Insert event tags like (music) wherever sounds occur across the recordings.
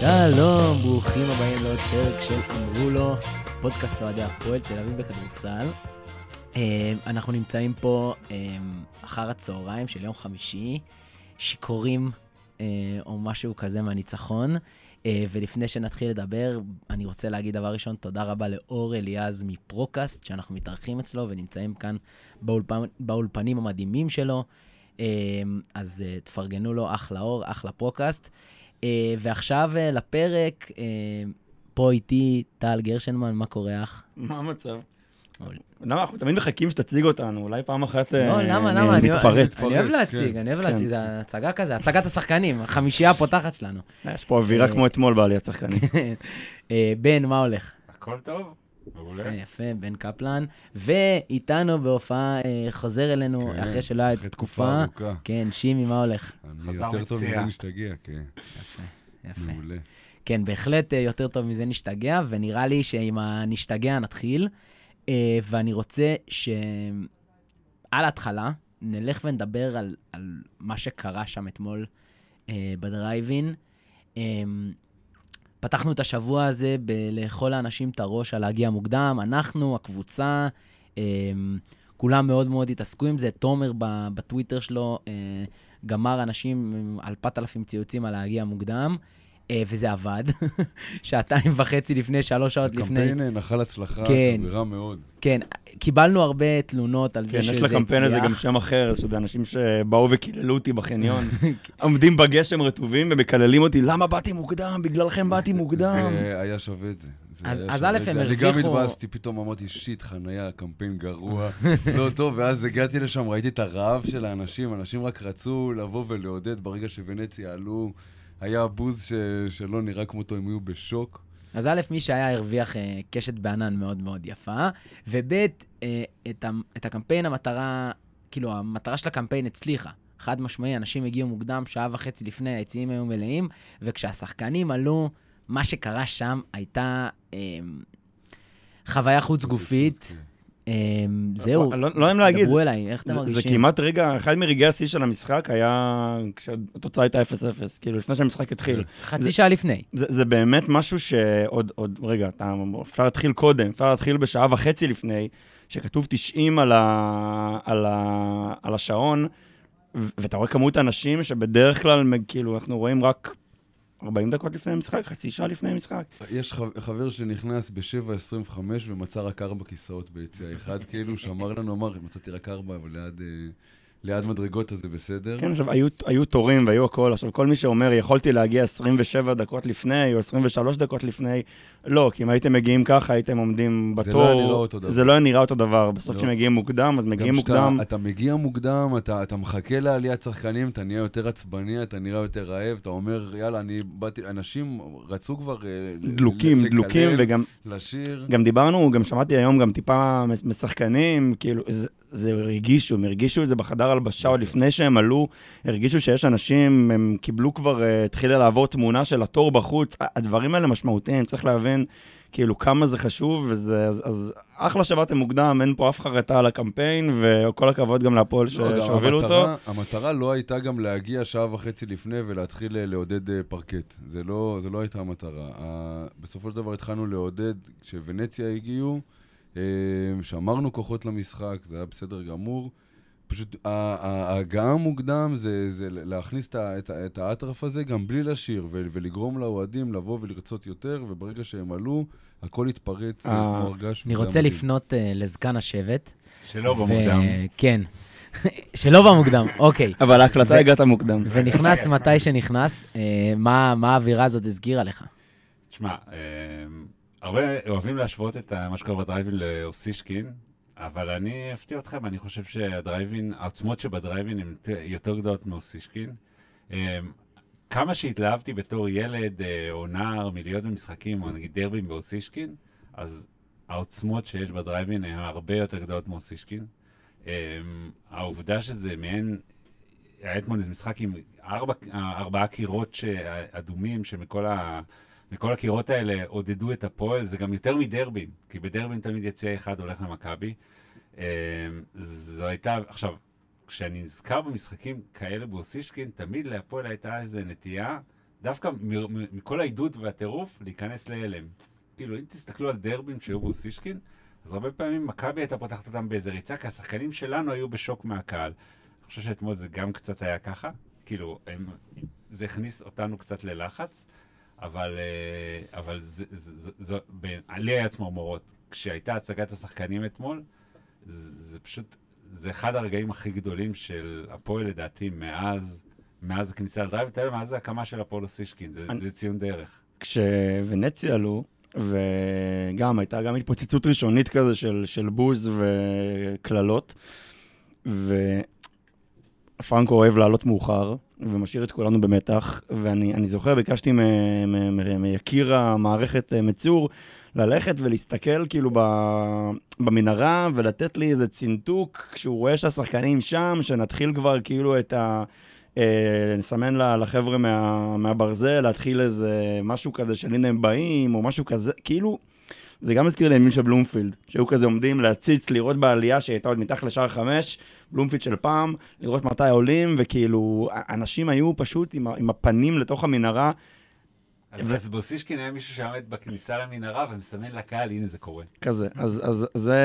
שלום, ברוכים הבאים לעוד פרק של אמרו לו, פודקאסט אוהדי הפועל תל אביב בכדורסל. אה, אנחנו נמצאים פה אה, אחר הצהריים של יום חמישי, שיכורים אה, או משהו כזה מהניצחון. ולפני שנתחיל לדבר, אני רוצה להגיד דבר ראשון, תודה רבה לאור אליעז מפרוקאסט, שאנחנו מתארחים אצלו ונמצאים כאן באולפן, באולפנים המדהימים שלו. אז תפרגנו לו, אחלה אור, אחלה פודקאסט. אה, ועכשיו אה, לפרק, אה, פה איתי טל גרשנמן, מה קורה אח? מה המצב? למה אנחנו תמיד מחכים שתציג אותנו, אולי פעם אחת לא, למה, למה? נתפרץ. אני אוהב להציג, אני אוהב להציג, זה הצגה כזה, הצגת השחקנים, החמישייה הפותחת שלנו. יש פה אווירה כמו אתמול בעליית שחקנים. (laughs) בן, מה הולך? הכל טוב. מעולה. יפה, יפה, בן קפלן. ואיתנו בהופעה אה, חוזר אלינו, כן, אחרי שלא היה תקופה. ארוכה. כן, שימי, מה הולך? אני יותר טוב מזה נשתגע, כן. יפה, יפה. מעולה. כן, בהחלט אה, יותר טוב מזה נשתגע, ונראה לי שעם הנשתגע נתחיל. אה, ואני רוצה שעל ההתחלה נלך ונדבר על, על מה שקרה שם אתמול בדרייבין. פתחנו את השבוע הזה בלאכול לאנשים את הראש על להגיע מוקדם. אנחנו, הקבוצה, אה, כולם מאוד מאוד התעסקו עם זה. תומר בטוויטר שלו אה, גמר אנשים עם 4,000 ציוצים על להגיע מוקדם. אה, וזה עבד, (laughs) שעתיים וחצי לפני, שלוש שעות לפני. הקמפיין אה, נחל הצלחה, כן, חברה מאוד. כן, קיבלנו הרבה תלונות על כן, זה שזה הצליח. יש לקמפיין הזה גם שם אחר, זה אנשים שבאו וקיללו אותי בחניון, (laughs) עומדים בגשם רטובים ומקללים אותי, למה באתי מוקדם? בגללכם באתי מוקדם. זה היה שווה את זה. אז א', הם הרוויחו... אני גם התבאסתי, פתאום אמרתי, שיט, חניה, קמפיין גרוע, לא טוב, ואז הגעתי לשם, ראיתי את הרעב של האנשים, אנשים רק רצו לבוא ולעודד ברגע שוונציה עלו. היה בוז ש... שלא נראה כמותו, הם היו בשוק. אז א', מי שהיה הרוויח אה, קשת בענן מאוד מאוד יפה, וב', אה, את, ה... את הקמפיין, המטרה, כאילו, המטרה של הקמפיין הצליחה. חד משמעי, אנשים הגיעו מוקדם, שעה וחצי לפני, היציעים היו מלאים, וכשהשחקנים עלו, מה שקרה שם הייתה אה, חוויה חוץ גופית. אמ, זהו, לא, לא נעים להגיד, דברו אליי, איך אתם מרגישים? זה כמעט רגע, אחד מרגעי השיא של המשחק היה כשהתוצאה הייתה 0-0, כאילו לפני שהמשחק התחיל. חצי שעה לפני. זה באמת משהו שעוד, עוד, רגע, אפשר להתחיל קודם, אפשר להתחיל בשעה וחצי לפני, שכתוב 90 על, ה, על, ה, על השעון, ואתה רואה כמות אנשים שבדרך כלל, כאילו, אנחנו רואים רק 40 דקות לפני המשחק, חצי שעה לפני המשחק. יש חבר שנכנס ב-7.25 ומצא רק ארבע כיסאות ביציאה אחד, כאילו, שאמר לנו, אמר, מצאתי רק ארבע, אבל ליד... אה, ליד מדרגות אז זה בסדר. כן, עכשיו, היו, היו תורים והיו הכל. עכשיו, כל מי שאומר, יכולתי להגיע 27 דקות לפני או 23 דקות לפני, לא, כי אם הייתם מגיעים ככה, הייתם עומדים בתור. זה לא היה נראה אותו דבר. זה לא היה נראה אותו דבר. בסוף לא. כשמגיעים מוקדם, אז מגיעים מוקדם. אתה, אתה מגיע מוקדם, אתה, אתה מחכה לעליית שחקנים, אתה נהיה יותר עצבני, אתה נראה יותר רעב, אתה אומר, יאללה, אני באתי, אנשים רצו כבר... אה, דלוקים, לקלל, דלוקים, וגם... לשיר. גם דיברנו, גם שמעתי היום גם טיפה משחקנים, כאילו, זה, זה הרגישו, הם הרגישו את זה בחדר הלבשה, עוד לפני שהם עלו, הרגישו שיש אנשים, הם קיבלו כבר, uh, התחילה לעבור תמונה של התור בחוץ. הדברים האלה משמעותיים, צריך להבין כאילו כמה זה חשוב, וזה, אז, אז אחלה שבאתם מוקדם, אין פה אף חרטה על הקמפיין, וכל הכבוד גם להפועל לא, שהובילו אותו. המטרה לא הייתה גם להגיע שעה וחצי לפני ולהתחיל אה, לעודד אה, פרקט. זה לא, זה לא הייתה המטרה. בסופו של דבר התחלנו לעודד, כשוונציה הגיעו, שמרנו כוחות למשחק, זה היה בסדר גמור. פשוט ההגעה המוקדם זה, זה להכניס את האטרף הזה גם בלי לשיר, ולגרום לאוהדים לבוא ולרצות יותר, וברגע שהם עלו, הכל התפרץ אה, הרגש. אני רוצה לפנות uh, לזקן השבט. שלא במוקדם. כן. (laughs) שלא במוקדם, אוקיי. אבל להקלטה הגעת מוקדם. ונכנס מתי שנכנס, uh, מה האווירה הזאת הזכירה לך? תשמע, הרבה אוהבים להשוות את מה שקורה בדרייבין לאוסישקין, אבל אני אפתיע אתכם, אני חושב שהדרייבין, העוצמות שבדרייבין הן יותר גדולות מאוסישקין. אמ, כמה שהתלהבתי בתור ילד אה, או נער מלהיות במשחקים, או נגיד דרבים באוסישקין, אז העוצמות שיש בדרייבין הן הרבה יותר גדולות מאוסישקין. אמ, העובדה שזה מעין, היה אתמול איזה משחק עם ארבע, ארבעה קירות אדומים, שמכל ה... וכל הקירות האלה עודדו את הפועל, זה גם יותר מדרבים, כי בדרבים תמיד יציע אחד הולך למכבי. אמ, זו הייתה, עכשיו, כשאני נזכר במשחקים כאלה באוסישקין, תמיד להפועל הייתה איזו נטייה דווקא מכל העידוד והטירוף, להיכנס להלם. כאילו, אם תסתכלו על דרבים שהיו באוסישקין, אז הרבה פעמים מכבי הייתה פותחת אותם באיזה ריצה, כי השחקנים שלנו היו בשוק מהקהל. אני חושב שאתמול זה גם קצת היה ככה. כאילו, הם, זה הכניס אותנו קצת ללחץ, אבל, אה, אבל זה, זה, זה, זה, לי היה צמרמורות. כשהייתה הצגת השחקנים אתמול, זה, זה פשוט, זה אחד הרגעים הכי גדולים של הפועל, לדעתי, מאז, מאז הכניסה לדרייב, יודע, מאז ההקמה של הפועל אוסישקין, זה, אני- זה ציון דרך. כשוונציה עלו, וגם הייתה גם התפוצצות ראשונית כזה של, של בוז וקללות, ופרנקו אוהב לעלות מאוחר, ומשאיר את כולנו במתח, ואני אני זוכר, ביקשתי מיקיר המערכת אה, מצור, ללכת ולהסתכל כאילו במנהרה ולתת לי איזה צינתוק כשהוא רואה שהשחקנים שם, שנתחיל כבר כאילו את ה... אה, נסמן לחבר'ה מה, מהברזל, להתחיל איזה משהו כזה של הנה הם באים, או משהו כזה, כאילו, זה גם מזכיר לי ימים של בלומפילד, שהיו כזה עומדים להציץ, לראות בעלייה שהייתה עוד מתחת לשער חמש, בלומפילד של פעם, לראות מתי עולים, וכאילו, אנשים היו פשוט עם, עם הפנים לתוך המנהרה, אז, אז באוסישקין היה מישהו שעמד בכניסה למנהרה ומסמן לקהל, הנה זה קורה. כזה. אז, אז זה,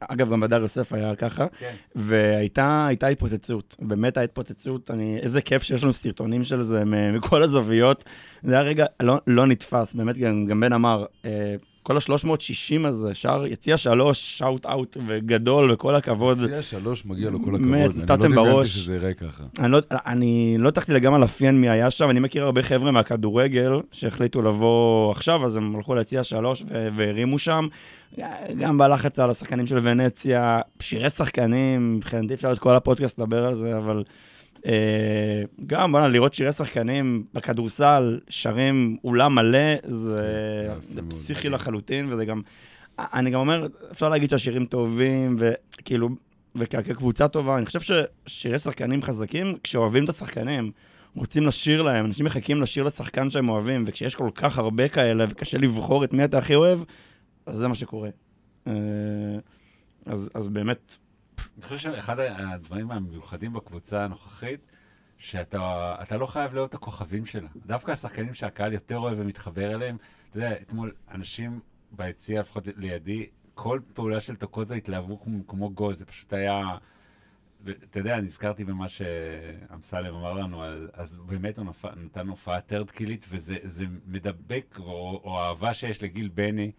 אגב, גם בדר יוסף היה ככה. כן. והייתה הייתה התפוצצות, באמת הייתה התפוצצות, אני, איזה כיף שיש לנו סרטונים של זה מכל הזוויות. זה היה רגע לא, לא נתפס, באמת, גם, גם בן אמר, אה, כל ה-360 הזה, שער, יציע שלוש, שאוט אאוט וגדול, וכל הכבוד. ציע שלוש, מגיע לו כל הכבוד. באמת, אני נתתם לא דמיינתי בראש. שזה ייראה ככה. אני לא, אני לא הצלחתי לגמרי לאפיין מי היה שם, אני מכיר הרבה חבר'ה מהכדורגל שהחליטו לבוא עכשיו, אז הם הלכו ליציע שלוש והרימו שם. גם בלחץ על השחקנים של ונציה, שירי שחקנים, מבחינתי אפשר את כל הפודקאסט לדבר על זה, אבל גם, בוא'נה, לראות שירי שחקנים בכדורסל, שרים אולם מלא, זה, כן, זה. פסיכי לחלוטין, וזה גם, אני גם אומר, אפשר להגיד שהשירים טובים, וכאילו, וכקבוצה טובה, אני חושב ששירי שחקנים חזקים, כשאוהבים את השחקנים, רוצים לשיר להם, אנשים מחכים לשיר לשחקן שהם אוהבים, וכשיש כל כך הרבה כאלה, וקשה לבחור את מי אתה הכי אוהב, אז זה מה שקורה. אה, אז, אז באמת, אני חושב שאחד הדברים המיוחדים בקבוצה הנוכחית, שאתה אתה לא חייב את הכוכבים שלה. דווקא השחקנים שהקהל יותר אוהב ומתחבר אליהם, אתה יודע, אתמול אנשים ביציע, לפחות לידי, כל פעולה של טוקוזה התלהבו כמו, כמו גול, זה פשוט היה... אתה יודע, נזכרתי במה שאמסלם אמר לנו, על, אז באמת הוא נפ... נתן הופעה טרדקילית, וזה זה מדבק, או, או האהבה שיש לגיל בני.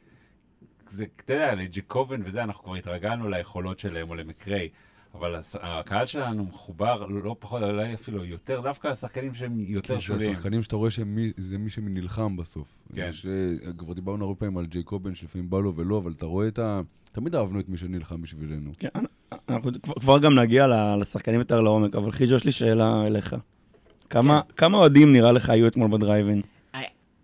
זה, אתה יודע, לג'קובן וזה, אנחנו כבר התרגלנו ליכולות שלהם, או למקריי. אבל הקהל שלנו מחובר לא פחות, אולי אפילו יותר, דווקא השחקנים שהם יותר כן, זה שוליים. השחקנים שאתה רואה שזה מי שנלחם בסוף. כן. יש, אה, כבר דיברנו הרבה פעמים על ג'ייקובן, שלפעמים בא לו ולא, אבל אתה רואה את ה... תמיד אהבנו את מי שנלחם בשבילנו. כן, אנחנו כבר, גם נגיע ל- לשחקנים יותר לעומק, אבל חיג'ו, יש לי שאלה אליך. כמה, כמה אוהדים נראה לך היו אתמול בדרייבין?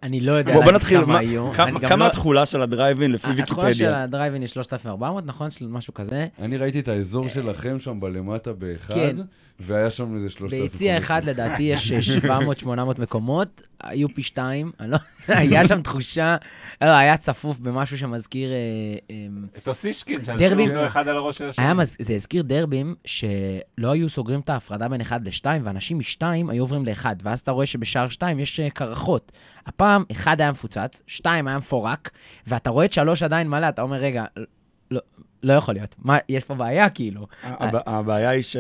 אני לא יודע בוא, נתחיל, כמה מה- היו. כמה, כמה לא- התכולה של הדרייבין לפי התכולה של ויקיפדיה? הדרייבין היא 3,400, נכון? של משהו כזה. אני ראיתי את האזור שלכם שם בלמטה באחד, כן. והיה שם איזה שלושת אלפים. ביציע אחד לדעתי יש (laughs) 700-800 מקומות, היו פי שתיים, לא... (laughs) היה שם תחושה, לא, היה צפוף במשהו שמזכיר... אה, אה, את אוסישקין, שאנשים עומדים אחד על הראש של השני. זה הזכיר דרבים שלא היו סוגרים את ההפרדה בין אחד לשתיים, ואנשים משתיים היו עוברים לאחד, ואז אתה רואה שבשער שתיים יש אה, קרחות. הפעם אחד היה מפוצץ, שתיים היה מפורק, ואתה רואה את שלוש עדיין מלא, אתה אומר, רגע, לא, לא יכול להיות. מה, יש פה בעיה כאילו. הב- הבעיה היא ש...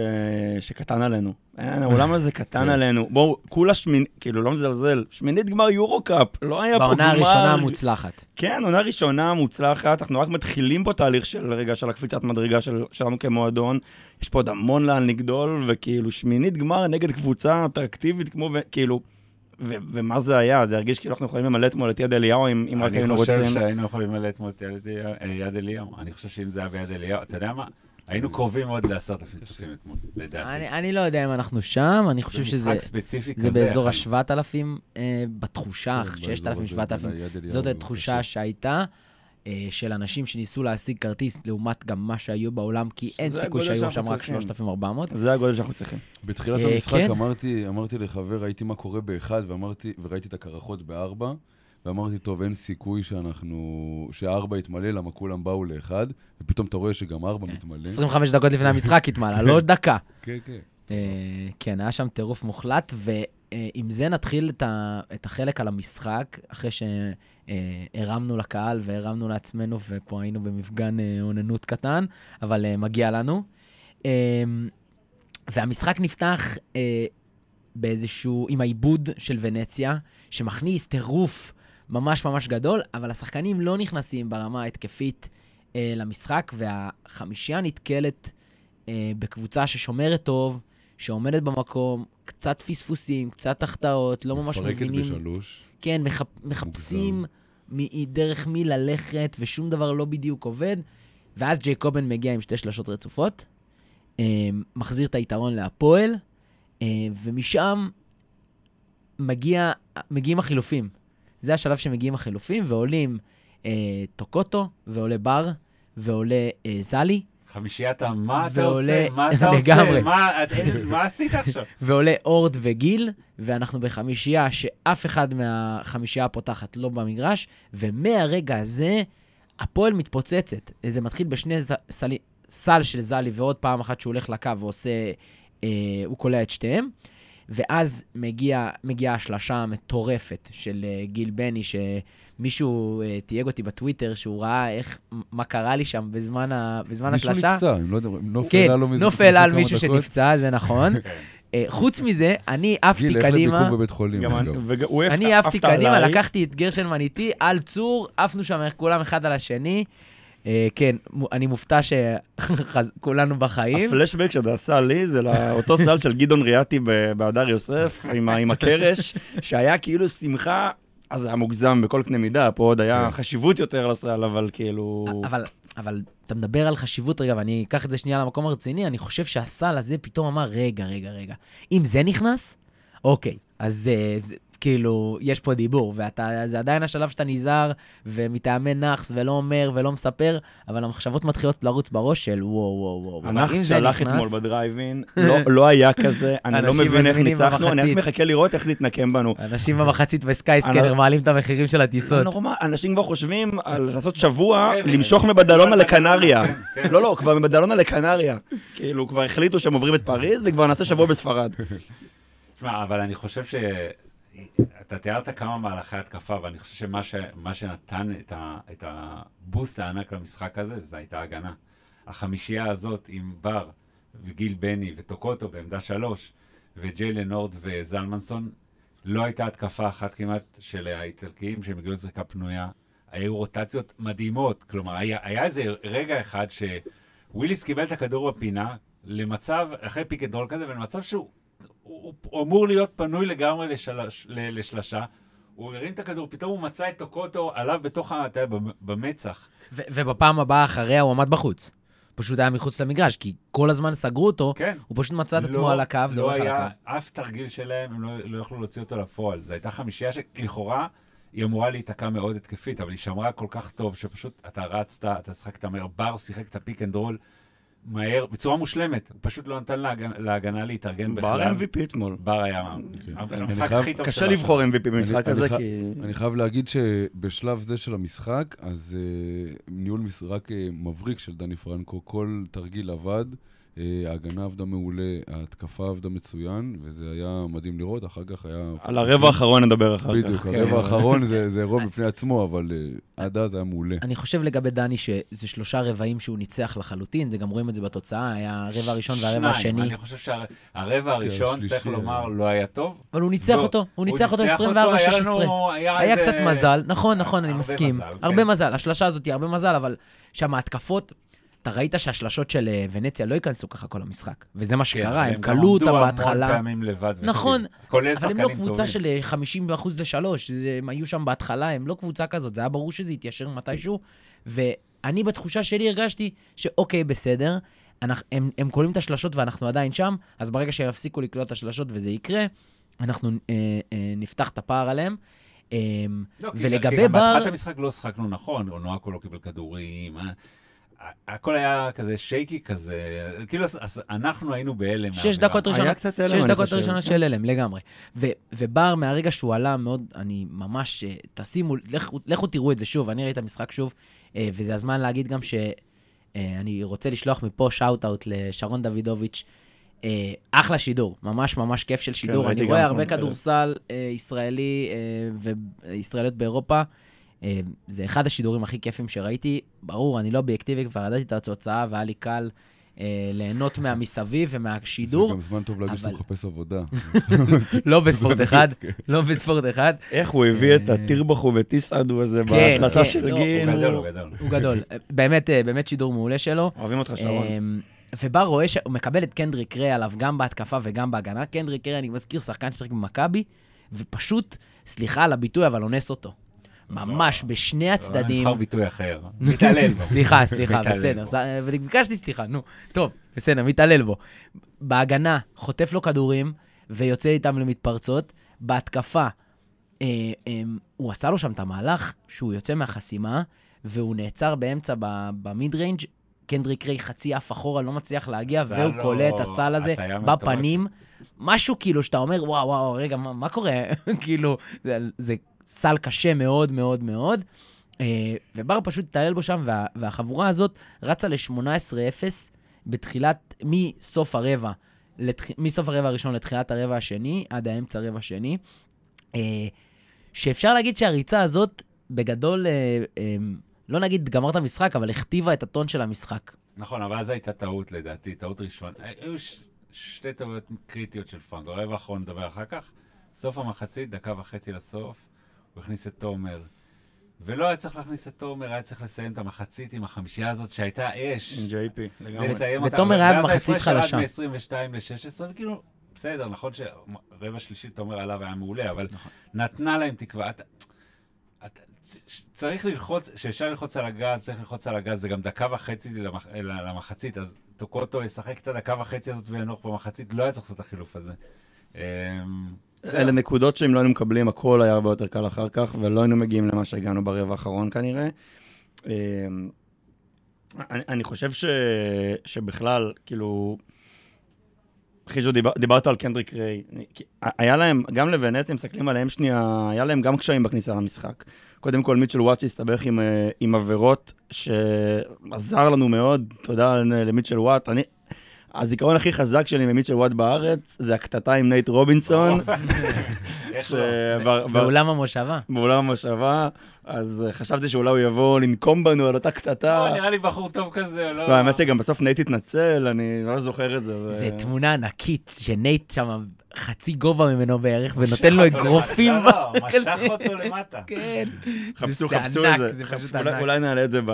שקטן עלינו. אין, העולם הזה קטן כן. עלינו. בואו, כולה שמינית, כאילו, לא מזלזל, שמינית גמר יורו-קאפ, לא היה פה גמר... בעונה הראשונה המוצלחת. כן, עונה ראשונה מוצלחת, אנחנו רק מתחילים פה תהליך של רגע של הקפיצת מדרגה של, שלנו כמועדון. יש פה עוד המון לאן לגדול, וכאילו שמינית גמר נגד קבוצה אטרקטיבית כמו, כאילו, ו- ומה זה היה? זה הרגיש כאילו אנחנו יכולים למלא אתמול את יד אליהו אם, אם רק היינו אני רוצים. חושב שהיינו יכולים למלא אתמול את יד אליהו-. אני חושב שאם זה היה ביד אליהו, אתה יודע מה? היינו קרובים מאוד לעשרת אלפים צופים אתמול, לדעתי. אני, אני לא יודע אם אנחנו שם, אני חושב זה שזה משחק ספציפי זה כזה. באזור יכול- ה-7,000 אה, בתחושה, כן, 6,000, באזור הזה, 7,000. בין היד אליהו זאת התחושה. שהייתה של אנשים שניסו להשיג כרטיס לעומת גם מה שהיו בעולם, כי אין סיכוי שהיו שם רק צריכים. 3,400. זה הגודל שאנחנו צריכים. בתחילת אה, המשחק כן. אמרתי, אמרתי לחבר, ראיתי מה קורה באחד, ואמרתי, וראיתי את הקרחות בארבע, ואמרתי, טוב, אין סיכוי שאנחנו, שארבע יתמלא, למה כולם באו לאחד, ופתאום אתה רואה שגם ארבע כן. מתמלא. 25 דקות לפני המשחק התמלא, לא דקה. כן, כן. אה, כן, היה שם טירוף מוחלט, אה, עם זה נתחיל את, ה, את החלק על המשחק, אחרי שהרמנו לקהל והרמנו לעצמנו, ופה היינו במפגן אה, אוננות קטן, אבל אה, מגיע לנו. אה, והמשחק נפתח אה, באיזשהו, עם העיבוד של ונציה, שמכניס טירוף ממש ממש גדול, אבל השחקנים לא נכנסים ברמה ההתקפית אה, למשחק, והחמישייה נתקלת אה, בקבוצה ששומרת טוב, שעומדת במקום, קצת פספוסים, קצת החטאות, לא ממש מבינים. מפרקת בשלוש. כן, מחפ, מחפשים מ- דרך מי ללכת, ושום דבר לא בדיוק עובד. ואז ג'ייקובן מגיע עם שתי שלשות רצופות, אה, מחזיר את היתרון להפועל, אה, ומשם מגיע, מגיעים החילופים. זה השלב שמגיעים החילופים, ועולים אה, טוקוטו, ועולה בר, ועולה זלי, חמישיית ה... מה אתה עושה? מה אתה. עושה? מה- עשית עכשיו? (laughs) ועולה אורד וגיל, ואנחנו בחמישייה שאף אחד מהחמישייה הפותחת לא במגרש, ומהרגע הזה הפועל מתפוצצת. זה מתחיל בשני סל של זלי, ועוד פעם אחת שהוא הולך לקו ועושה, אה, הוא קולע את שתיהם. ואז מגיע, מגיעה השלשה המטורפת של אה, גיל בני, שמישהו אה, תייג אותי בטוויטר, שהוא ראה איך, מה קרה לי שם בזמן, ה, בזמן מישהו השלשה. נפצע, אם לא יודע, נוף כן, העלה לו מזה העלה על מישהו דקות. שנפצע, זה נכון. (laughs) כן. אה, חוץ מזה, אני עפתי גיל, לך קדימה, לביקור בבית חולים. אני- אני עפתי עפת קדימה. לקחתי את גרשנמן איתי, על צור, עפנו שם כולם אחד על השני. אה, כן, אני מופתע שכולנו בחיים. הפלשבק שזה עשה לי זה לאותו סל של גדעון ריאטי ב- בהדר יוסף, עם הקרש, שהיה כאילו שמחה, אז זה היה מוגזם בכל קנה מידה, פה עוד היה כן. חשיבות יותר לסל, אבל כאילו... אבל, אבל אתה מדבר על חשיבות רגע, ואני אקח את זה שנייה למקום הרציני, אני חושב שהסל הזה פתאום אמר, רגע, רגע, רגע, אם זה נכנס, אוקיי, אז אה, זה, כאילו, יש פה דיבור, וזה עדיין השלב שאתה נזהר, ומתאמן נאחס, ולא אומר, ולא מספר, אבל המחשבות מתחילות לרוץ בראש של וואו, וואו, וואו. הנאחס נכנס- אתמול בדרייבין, (laughs) לא- לא היה כזה, אני לא מבין איך ניצחנו, אני רק. מחכה לראות איך זה יתנקם בנו. אנשים במחצית בסקייסקנר מעלים את המחירים של הטיסות. נורמל, אנשים כבר חושבים על לעשות שבוע, כן, למשוך כן, מבדלונה כן, לקנריה. כן, כן. לא, לא, כבר מבדלונה לקנריה. כאילו, כבר החליטו שהם עוברים את פריז, וכבר נעשה שבוע בספרד. תשמע, אבל אני חושב ש... אתה תיארת כמה מהלכי התקפה, ואני חושב שמה ש... שנתן את, ה... את הבוסט הענק למשחק הזה, זה הייתה הגנה. החמישייה הזאת עם בר וגיל בני וטוקוטו בעמדה שלוש, וג'יילן הורד וזלמנסון, לא הייתה התקפה אחת כמעט של האיטלקיים שהם הגיעו לזריקה פנויה. היו רוטציות מדהימות. כלומר, היה, היה איזה רגע אחד שוויליס קיבל את הכדור בפינה למצב, אחרי פיק כזה, ולמצב שהוא הוא, הוא אמור להיות פנוי לגמרי לשלש, לשלשה. הוא הרים את הכדור, פתאום הוא מצא את טוקוטו עליו בתוך, אתה יודע, במ- במצח. ו- ובפעם הבאה אחריה הוא עמד בחוץ. פשוט היה מחוץ למגרש, כי כל הזמן סגרו אותו, כן. הוא פשוט מצא את עצמו לא- על הקו, לא דורך על היה הקו. אף תרגיל שלהם, הם לא, לא יכלו להוציא אותו לפועל. זו הייתה חמישייה שלכאורה היא אמורה להיתקע מאוד התקפית, אבל היא שמרה כל כך טוב, שפשוט אתה רצת, אתה שחקת מהר, בר שיחק את ה pick and roll מהר, בצורה מושלמת. הוא פשוט לא נתן להגנה, להגנה להתארגן בכלל. בר MVP אתמול. בר היה אני המשחק חייב- הכי טוב קשה שלו. לבחור MVP במשחק הזה, כי... אני חייב להגיד שבשלב זה של המשחק, אז אה, ניהול משחק אה, מבריק של דני פרנקו, כל תרגיל עבד, ההגנה עבדה מעולה, ההתקפה עבדה מצוין, וזה היה מדהים לראות, אחר כך היה... על הרבע האחרון נדבר אחר כך. בדיוק, כן. הרבע האחרון זה זה אירוע (laughs) בפני עצמו, אבל אה, עד אז היה מעולה. אני חושב לגבי דני שזה שלושה רבעים שהוא ניצח לחלוטין, זה גם רואים את זה בתוצאה, היה הרבע הראשון והרבע שניים. השני, אני חושב שהרבע הראשון, השלישי צריך היה- לומר, לא היה טוב. אבל הוא ניצח לא, אותו, הוא ניצח אותו היה 24-16. לנו- היה קצת מזל, נכון, נכון, אני מסכים. הרבה כן. מזל, השלשה הזאת היא הרבה מזל, אבל שם ההתקפות, אתה ראית שהשלשות של אה, ונציה לא ייכנסו ככה כל המשחק, וזה מה כן, שקרה, הם גם כלו עמדו בהתחלה. המון פעמים לבד. נכון, אבל הם לא טובים. קבוצה של אה, 50% לשלוש, זה- הם היו שם בהתחלה, הם לא קבוצה כזאת, זה היה ברור שזה יתיישר מתישהו, ואני בתחושה שלי הרגשתי שאוקיי, בסדר, אנחנו, הם, הם קולים את השלשות ואנחנו עדיין שם, אז ברגע שהם יפסיקו לקלוט את השלשות וזה יקרה, אנחנו אה, אה, נפתח את הפער עליהם. אה, לא, כי- ולגבי כי גם בר- בהתחלת המשחק לא שחקנו נכון, אונואקו לא קיבל כדורים. אה, הכל היה כזה שייקי כזה, כאילו אנחנו היינו בהלם. שש. דקות היה ראשונות, קצת הלם, שש דקות. ראשונות של הלם, לגמרי. ו- ובר, מהרגע שהוא עלה מאוד, אני ממש, אה, תשימו, לכו- לכו תראו את זה שוב, אני ראיתי את המשחק שוב, אה, וזה הזמן להגיד גם שאני רוצה לשלוח מפה shout-out לשרון דוידוביץ', אה, אחלה שידור, ממש ממש כיף של שידור. ראיתי אני רואה הרבה כל- כדורסל אה, ישראלי אה, וישראליות באירופה. אה, זה אחד השידורים הכי כיפים שראיתי. ברור, אני לא אובייקטיבי, כבר ידעתי את התוצאה, והיה לי קל אה, ליהנות מהמסביב ומהשידור. זה גם זמן טוב להגיד שאתה אבל- מחפש עבודה. (laughs) לא בספורט (laughs) אחד, לא בספורט אחד. איך הוא הביא את הטירבחו וטיסעדו הזה כן, בהחלטה כן, של לא, גיל. הוא גדול, הוא- גדול. הוא גדול. באמת, אה, באמת שידור מעולה שלו. אוהבים אותך, שרון. ובא רואה שהוא מקבל את קנדריק ריי עליו גם בהתקפה וגם בהגנה. קנדריק ריי, אני מזכיר, שחקן ששיחק במכבי, ופשוט, סליחה על הביטוי, אבל אונס אותו. ממש, בשני הצדדים. נבחר ביטוי אחר. (laughs) מתעלל בו. סליחה, (laughs) סליחה, בסדר. וביקשתי סליחה, נו. טוב, בסדר, מתעלל בו. בהגנה, חוטף לו כדורים ויוצא איתם למתפרצות. בהתקפה, אה, אה, הוא עשה לו שם את המהלך שהוא יוצא מהחסימה, והוא נעצר באמצע ב mid range. קנדריק ריי חצי הפאחורה, לא מצליח להגיע, והוא קולע את הסל הזה. בפנים. משהו כאילו שאתה אומר, וואו, וואו, רגע, מה, מה קורה? (laughs) כאילו, זה, זה סל קשה מאוד מאוד מאוד. אה, ובר פשוט התעלל בו שם, וה, והחבורה הזאת רצה ל-18-0 בתחילת, מסוף הרבע, לתח, מסוף הרבע הראשון לתחילת הרבע השני, עד האמצע הרבע השני. אה, שאפשר להגיד שהריצה הזאת, בגדול, אה, לא נגיד גמר את המשחק, אבל הכתיבה את הטון של המשחק. נכון, אבל אז הייתה טעות לדעתי, טעות ראשונה. היו ש- שתי טעויות קריטיות של פרנקו. הרבע האחרון נדבר אחר כך. סוף המחצית, דקה וחצי לסוף, הוא הכניס את תומר. ולא היה צריך להכניס את תומר, היה צריך לסיים את המחצית עם החמישייה הזאת שהייתה אש. עם JP, לגמרי. ותומר היה במחצית ואז חלשה. ההפרש ירד מ-22 ל-16, וכאילו, בסדר, נכון שרבע שלישי תומר עליו היה מעולה, אבל נכון. נתנה להם תקווה. אתה- אתה- צריך ללחוץ, כשאפשר ללחוץ על הגז, צריך ללחוץ על הגז, זה גם דקה וחצי למח, למחצית, אז טוקוטו ישחק את הדקה וחצי הזאת וינוח במחצית, לא היה צריך לעשות את החילוף הזה. אלה נקודות שאם לא היינו מקבלים, הכל היה הרבה יותר קל אחר כך, ולא היינו מגיעים למה שהגענו ברבע האחרון כנראה. אמ, אני, אני חושב ש, שבכלל, כאילו, חיג'ו, דיבר, דיברת על קנדריק ריי. היה להם, גם לוונציה, מסתכלים עליהם שנייה, היה להם גם קשיים בכניסה למשחק. קודם כל, מיטשל וואט שהסתבך עם, אה, עם עבירות, שעזר לנו מאוד, תודה למיטשל וואט. אני, הזיכרון הכי חזק שלי ממיטשל וואט בארץ, זה הקטטה עם נייט רובינסון. (laughs) באולם המושבה. באולם המושבה, אז אה, חשבתי שאולי הוא יבוא לנקום בנו על אותה קטטה. לא, נראה לי בחור טוב כזה, לא... לא, האמת שגם בסוף נייט התנצל, אני לא זוכר את זה. זה תמונה ענקית, שנייט שם חצי גובה ממנו בערך, ונותן לו אגרופים. לא, לא. (laughs) משך אותו למטה. כן. חפשו, זה חפשו את זה. זה פשוט ענק. אולי נעלה את זה ב-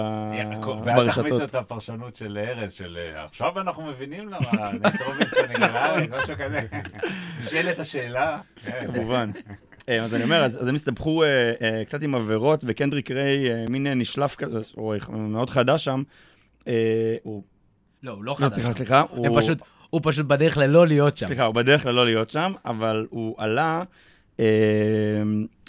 ואל תחמיץ ברשתות. את הפרשנות של ארז, של אה, עכשיו אנחנו מבינים למה הגיע לארץ, (laughs) משהו כזה. (laughs) נשאלת השאלה. כמובן. אה, אז אני אומר, אז אז הם הסתבכו אה, קצת עם עבירות, וקנדריק ריי, מין נשלף כזה, הוא מאוד חדש שם. הוא... לא, הוא לא לא, חדש. סליחה, סליחה. הם פשוט, הוא פשוט בדרך ללא להיות שם. סליחה, הוא בדרך ללא להיות שם, אבל הוא עלה, אה,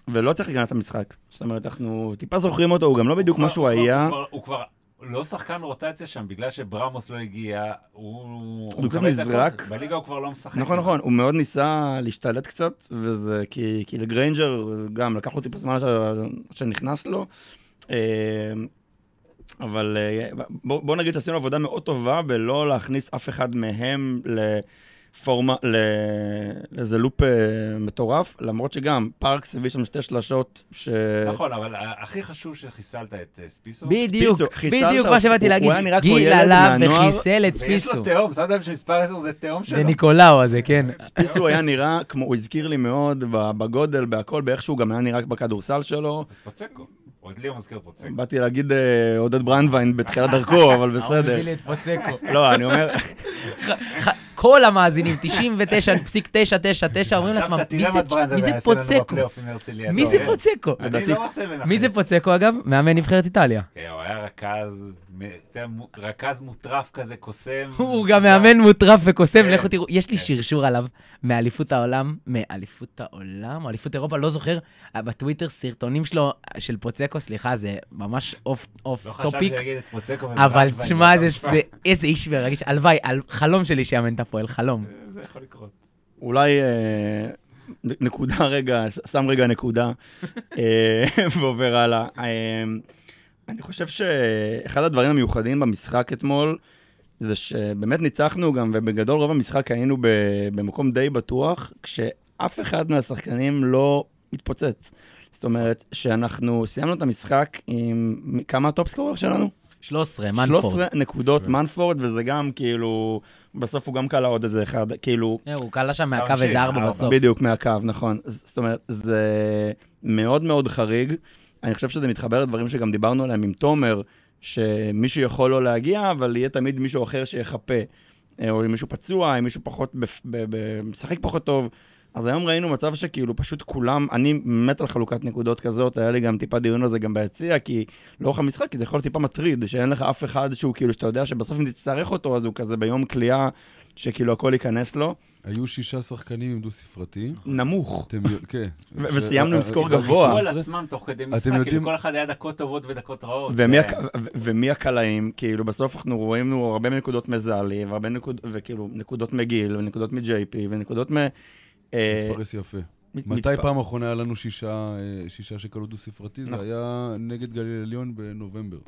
ולא צריך להיכנס למשחק. זאת אומרת, אנחנו טיפה זוכרים אותו, הוא גם לא בדיוק מה שהוא היה. הוא כבר- הוא כבר לא שחקן רוטציה שם, בגלל שברמוס לא הגיע, הוא... הוא קצת. נזרק. בליגה הוא כבר לא משחק. נכון, נכון, הוא מאוד ניסה להשתלט קצת, וזה כי, כי לגריינג'ר גם לקח אותי בזמן ש- שנכנס לו. אה, אבל אה, בוא, בוא נגיד שעשינו עבודה מאוד טובה בלא להכניס אף אחד מהם לפורמה, ל- לאיזה לופ אה, מטורף, למרות שגם פארקס הביא שם שתי שלשות ש... נכון, אבל ה- הכי חשוב שחיסלת את אה, ספיסו. בדיוק, ספיסו, חיסלת בדיוק. מה שבאתי להגיד. הוא היה נראה כמו גיל ילד מהנוער, וחיסל את ויש ספיסו. לו תהום, שמת לב שמספר 10 זה תהום שלו. זה ניקולאו הזה, כן. פיסו היה נראה כמו, הוא הזכיר לי מאוד ב- בגודל, בהכל, באיך שהוא גם היה נראה בכדורסל שלו. פוצקו. לי הוא מזכיר פוצקו. באתי להגיד אה, עודד ברנדווין בתחילת דרכו, אבל (laughs) בסדר. מביא לי את פוצקו. לא, אני אומר, (laughs) כל המאזינים, 99.999 אומרים לעצמם, מי זה- פוצקו? מי זה? פוצקו? לא. מי זה פוצקו אגב? מאמן נבחרת איטליה. כן, הוא היה רכז, רכז מוטרף כזה, קוסם. (laughs) הוא גם מאמן מוטרף וקוסם, כן. לכו תראו, יש לי כן. שרשור עליו מאליפות העולם, מאליפות העולם, אליפות אירופה, לא זוכר, בטוויטר סרטונים שלו, של פוצקו, סליחה, זה ממש אוף אוף לא חשבתי טופיק, להגיד את פוצקו אבל תשמע. זה- איזה איש מרגיש, הלוואי, חלום שלי שיאמן את הפועל, חלום. זה יכול לקרות. אולי אה, נקודה רגע, שם רגע נקודה, אה, (laughs) ועובר הלאה. אה, אני חושב שאחד הדברים המיוחדים במשחק אתמול, זה שבאמת ניצחנו גם, ובגדול רוב המשחק היינו במקום די בטוח, כשאף אחד מהשחקנים לא התפוצץ. זאת אומרת, שאנחנו סיימנו את המשחק עם... כמה ה top scorer שלנו? 13, מנפורד. 13 נקודות כן. מנפורד, וזה גם כאילו, בסוף הוא גם קלע עוד איזה אחד, כאילו, אה, הוא קלע שם מהקו איזה ארבע ארבע. בסוף. בדיוק מהקו, נכון. זאת אומרת, זה מאוד מאוד חריג. אני חושב שזה מתחבר לדברים שגם דיברנו עליהם עם תומר, שמישהו יכול לא להגיע, אבל יהיה תמיד מישהו אחר שיחפה. אה, או אם מישהו פצוע, אם מישהו פחות, משחק פחות טוב. אז היום ראינו מצב שכאילו פשוט כולם, אני מת על חלוקת נקודות כזאת, היה לי גם טיפה דיון על זה גם ביציע, כי לאורך המשחק זה יכול להיות טיפה מטריד, שאין לך אף אחד שהוא כאילו, שאתה יודע שבסוף אם תצטרך אותו, אז הוא כזה ביום כליאה, שכאילו הכל ייכנס לו. היו שישה שחקנים עם דו-ספרתי. נמוך. אתם, כן. ו- ש- וסיימנו עם אה, סקור אה, גבוה. חשבו על עצמם תוך כדי משחק, יודעים- כאילו כל אחד היה דקות טובות ודקות רעות. ומי, זה- הק... ו- ומי הקלעים? כאילו, בסוף אנחנו רואים הרבה נקודות מזלי, והרבה נקודות, וכאילו, נקודות מגיל, ונקודות מ-JP, ונקודות מ... אה, מתפרס יפה. מת- מתי פעם אחרונה היה לנו שישה, אה, שישה שקלו דו-ספרתי? זה נכון. היה נגד גליל עליון בנובמבר.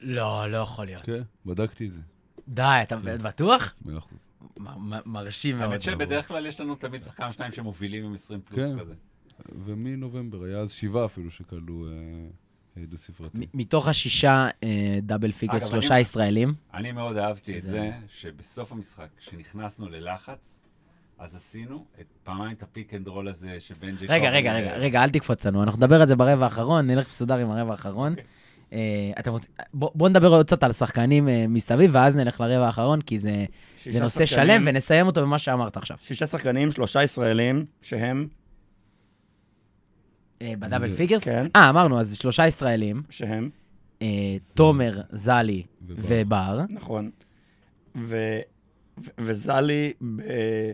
לא, לא יכול להיות. כן, בדקתי את זה. די, אתה בטוח? מאה אחוז. מרשים מאוד. האמת שבדרך כלל יש לנו תמיד שחקן שניים שמובילים עם 20 פלוס כן. כזה. ומנובמבר, היה אז שבעה אפילו שקלו אה, דו-ספרתי. מתוך השישה אה, double figures, אגב, שלושה אני- ישראלים. אני מאוד אהבתי את זה, שבסוף המשחק, כשנכנסנו ללחץ, אז עשינו את פעמיים את ה pick and roll הזה שבנג'י... רגע, רגע, רגע, רגע, אל תקפוץ לנו, אנחנו נדבר על זה ברבע האחרון, נלך מסודר עם הרבע האחרון. אה, אתם רוצים- בוא בוא נדבר עוד קצת על שחקנים אה, מסביב, ואז נלך לרבע האחרון, כי זה זה נושא שחקנים- שלם, ונסיים אותו במה שאמרת עכשיו. שישה שחקנים, שלושה ישראלים, שהם, אה, ב double figures? כן, אה, אמרנו, אז שלושה ישראלים, שהם, תומר, זלי ובר. ובר. נכון. ו... וזלי ב...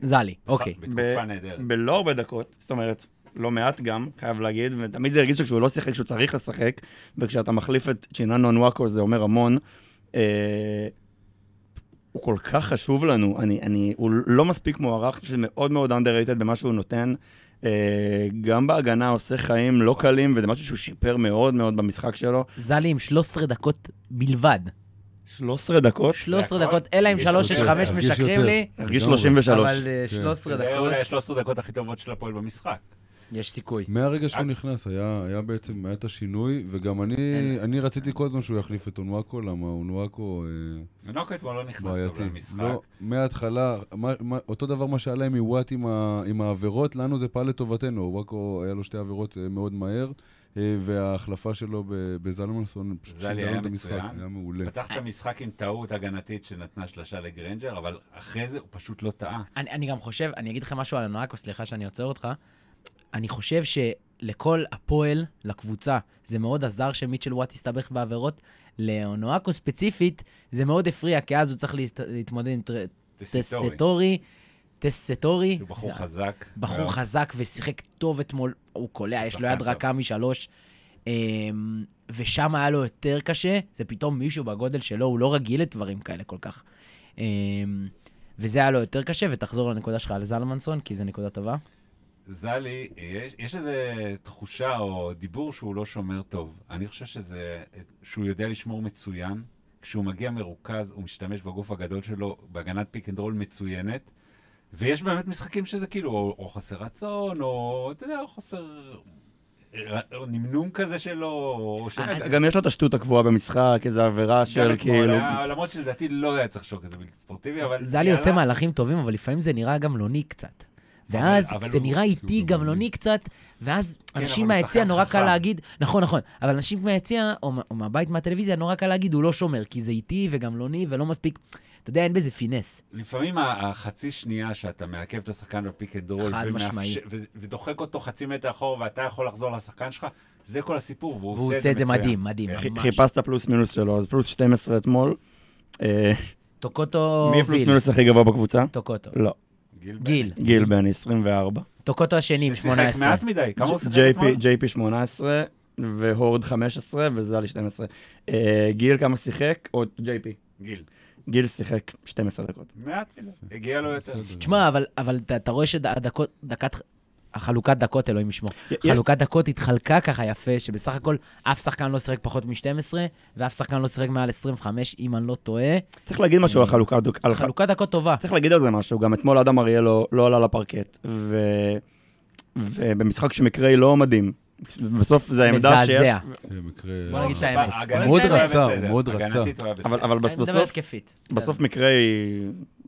זלי, אוקיי. בתקופה נהדרת. בלא הרבה דקות, זאת אומרת, לא מעט גם, חייב להגיד, ותמיד זה הרגיש שכשהוא לא שיחק, כשהוא צריך לשחק, וכשאתה מחליף את צ'יננו אנוואקו זה אומר המון. אה, הוא כל כך חשוב לנו, אני, אני, הוא לא מספיק מוערך, שזה מאוד מאוד underrated במה שהוא נותן. אה, גם בהגנה עושה חיים לא קלים, וזה משהו שהוא שיפר מאוד מאוד במשחק שלו. זלי עם 13 דקות בלבד. 13 דקות, 13 הכל? דקות, אלא אם יש 365 יותר, הרגיש משקרים. לי, הרגיש לגמרי. 33. אבל אה, כן. 13 זה דקות, אולי ה-13 דקות הכי טובות של הפועל במשחק. יש סיכוי. מהרגע שהוא אה. נכנס, היה, היה בעצם, היה את השינוי, וגם אני, רציתי כל הזמן שהוא יחליף את אונואקו, למה אונואקו אה, ונוקו אתמול לא נכנס טוב. למשחק. לא, מההתחלה, מה, מה, אותו דבר מה שהיה להם מוואט עם, העבירות, לנו זה פעל לטובתנו. וואקו, היה לו שתי עבירות מאוד מהר, וההחלפה שלו בזלמנסון פשוט זלי שינה היה את המשחק, מצוין. היה מעולה. פתח את המשחק עם טעות הגנתית שנתנה שלושה לגרנג'ר, אבל אחרי זה הוא פשוט לא טעה. אני, אני גם חושב, אני אגיד לך משהו על אונואקו, סליחה שאני עוצר אותך. אני חושב שלכל הפועל, לקבוצה, זה מאוד עזר שמיטשל וואט הסתבך בעבירות. לאונואקו ספציפית, זה מאוד הפריע, כי אז הוא צריך להת... להתמודד עם טר- טסטורי. טסטורי. הוא בחור חזק. בחור. חזק ושיחק טוב אתמול, הוא קולע, יש לו יד. רכה משלוש. אמ, ושם היה לו יותר קשה, זה פתאום מישהו בגודל שלו, הוא לא רגיל לדברים כאלה כל כך. אמ, וזה היה לו יותר קשה, ותחזור לנקודה שלך על זלמנסון, כי זו נקודה טובה. זלי, יש, יש איזו תחושה או דיבור שהוא לא שומר טוב. אני חושב שזה, שהוא יודע לשמור מצוין. כשהוא מגיע מרוכז, הוא משתמש בגוף הגדול שלו בהגנת pick and roll מצוינת. ויש באמת משחקים שזה כאילו, או, או חוסר רצון, או אתה יודע, או חוסר... או נמנום כזה שלו, או ש... אה, גם יש לו את השטות הקבועה במשחק, איזו עבירה גם של כאילו... היה- למרות שלדעתי לא היה צריך שוק איזה בלתי ספורטיבי, אבל... זלי. עושה מהלכים טובים, אבל לפעמים זה נראה גמלוני קצת. ואז זה נראה איטי גמלוני. קצת, ואז אנשים מהיציע נורא. קל להגיד, נכון, נכון, אבל אנשים מהיציע או מה- או מהבית מהטלוויזיה נורא קל להגיד, הוא לא שומר, כי זה איטי וגמלוני ולא מספיק, אתה יודע, אין בזה finesse. לפעמים החצי שנייה שאתה מעכב את השחקן ב pick and roll, חד משמעי. ודוחק אותו חצי מטר אחורה, ואתה יכול לחזור לשחקן שלך, זה כל הסיפור, והוא, והוא עושה את זה מצוין. מדהים, מדהים, כן. חי- ממש. חיפשת פלוס מינוס שלו, אז פלוס 12 אתמול. אה, טוקוטו מי הפלוס ויל, מינוס הכי גבוה בקבוצה? טוקוטו. לא, גיל. גיל, בן 24. טוקוטו השני עם ששיחק 18. מעט מדי, כמה הוא שיחק אתמול? JP 18 והורד 15 וזלי 12. אה, גיל כמה שיחק? או JP. גיל. גיל שיחק 12 דקות. מעט הגיע לו יותר. תשמע, אבל, אבל אתה, רואה שדקת, דקת, החלוקת דקות, אלוהים ישמור. יש- חלוקת דקות התחלקה ככה יפה, שבסך הכל אף שחקן לא שיחק פחות מ-12, ואף שחקן לא שיחק מעל 25, אם אני לא טועה. צריך להגיד משהו על חלוקת... על ח- חלוקת דקות טובה. צריך להגיד על זה משהו, גם אתמול אדם אריאל לא, לא עלה לפרקט, ו... ובמשחק שמקראי לא מדהים. בסוף זה העמדה שיש... מזעזע. זה מקרה... בוא נגיד את לא, האמת. מאוד היה רצה, הוא. מאוד רצה. בסדר. אבל, בסוף. בסוף מקראי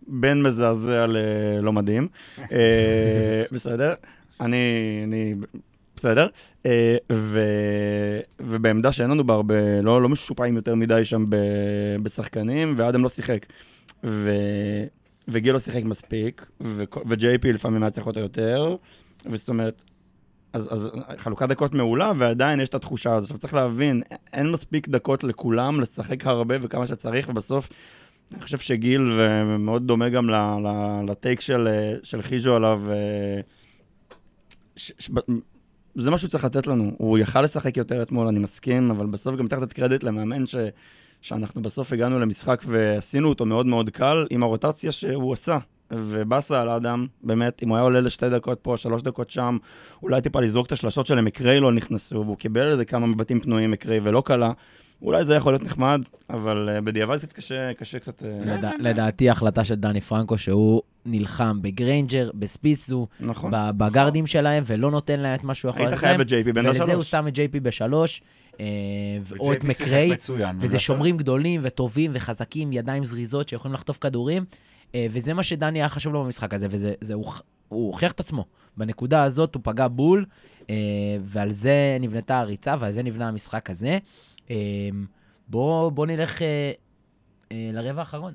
בין מזעזע ללא מדהים. אה, בסדר? אני, אני, בסדר. אה, ו, ובעמדה שאין לנו בה הרבה, לא, לא משופעים יותר מדי שם ב, בשחקנים, ואדם לא שיחק. ו, וגיל לא שיחק מספיק, וג'יי פי לפעמים היה צריך אותו יותר, וזאת אומרת, אז, אז חלוקת דקות מעולה, ועדיין יש את התחושה הזאת. עכשיו צריך להבין, אין מספיק דקות לכולם לשחק הרבה וכמה שצריך, ובסוף, אני חושב שגיל, ומאוד דומה גם לטייק של, של חיז'ו עליו, אה, ש, ש, זה מה שהוא צריך לתת לנו. הוא יכל לשחק יותר אתמול, אני מסכים, אבל בסוף גם צריך לתת קרדיט למאמן ש, שאנחנו בסוף הגענו למשחק ועשינו אותו מאוד מאוד קל עם הרוטציה שהוא עשה. ובאסה על האדם, באמת, אם הוא היה עולה לשתי דקות פה, שלוש דקות שם, אולי טיפה לזרוק את השלשות שלהם, מקריי לא נכנסו, והוא קיבל איזה כמה מבטים פנויים מקריי ולא קלה. אולי זה יכול להיות נחמד, אבל uh, בדיעבד קצת קשה, קשה קצת... Uh, לדע- לדעתי החלטה של דני פרנקו, שהוא נלחם בגריינג'ר, בספיסו, נכון. בגארדים שלהם, ולא נותן להם את מה שהוא יכול היית לתת חייב להם. את JP בן ולזה הוא השלוש. שם את ג'יי בשלוש, אה, או את מקריי, וזה שומרים גדולים וטובים וחזקים, ידיים זריזות שיכולים לחטוף כדורים, וזה מה שדני היה חשוב לו במשחק הזה, וזה זה, הוא, הוא הוכיח את עצמו. בנקודה הזאת הוא פגע בול, אה, ועל זה נבנתה הריצה, ועל זה נבנה המשחק הזה. אה, בוא, בוא נלך אה, אה, לרבע האחרון.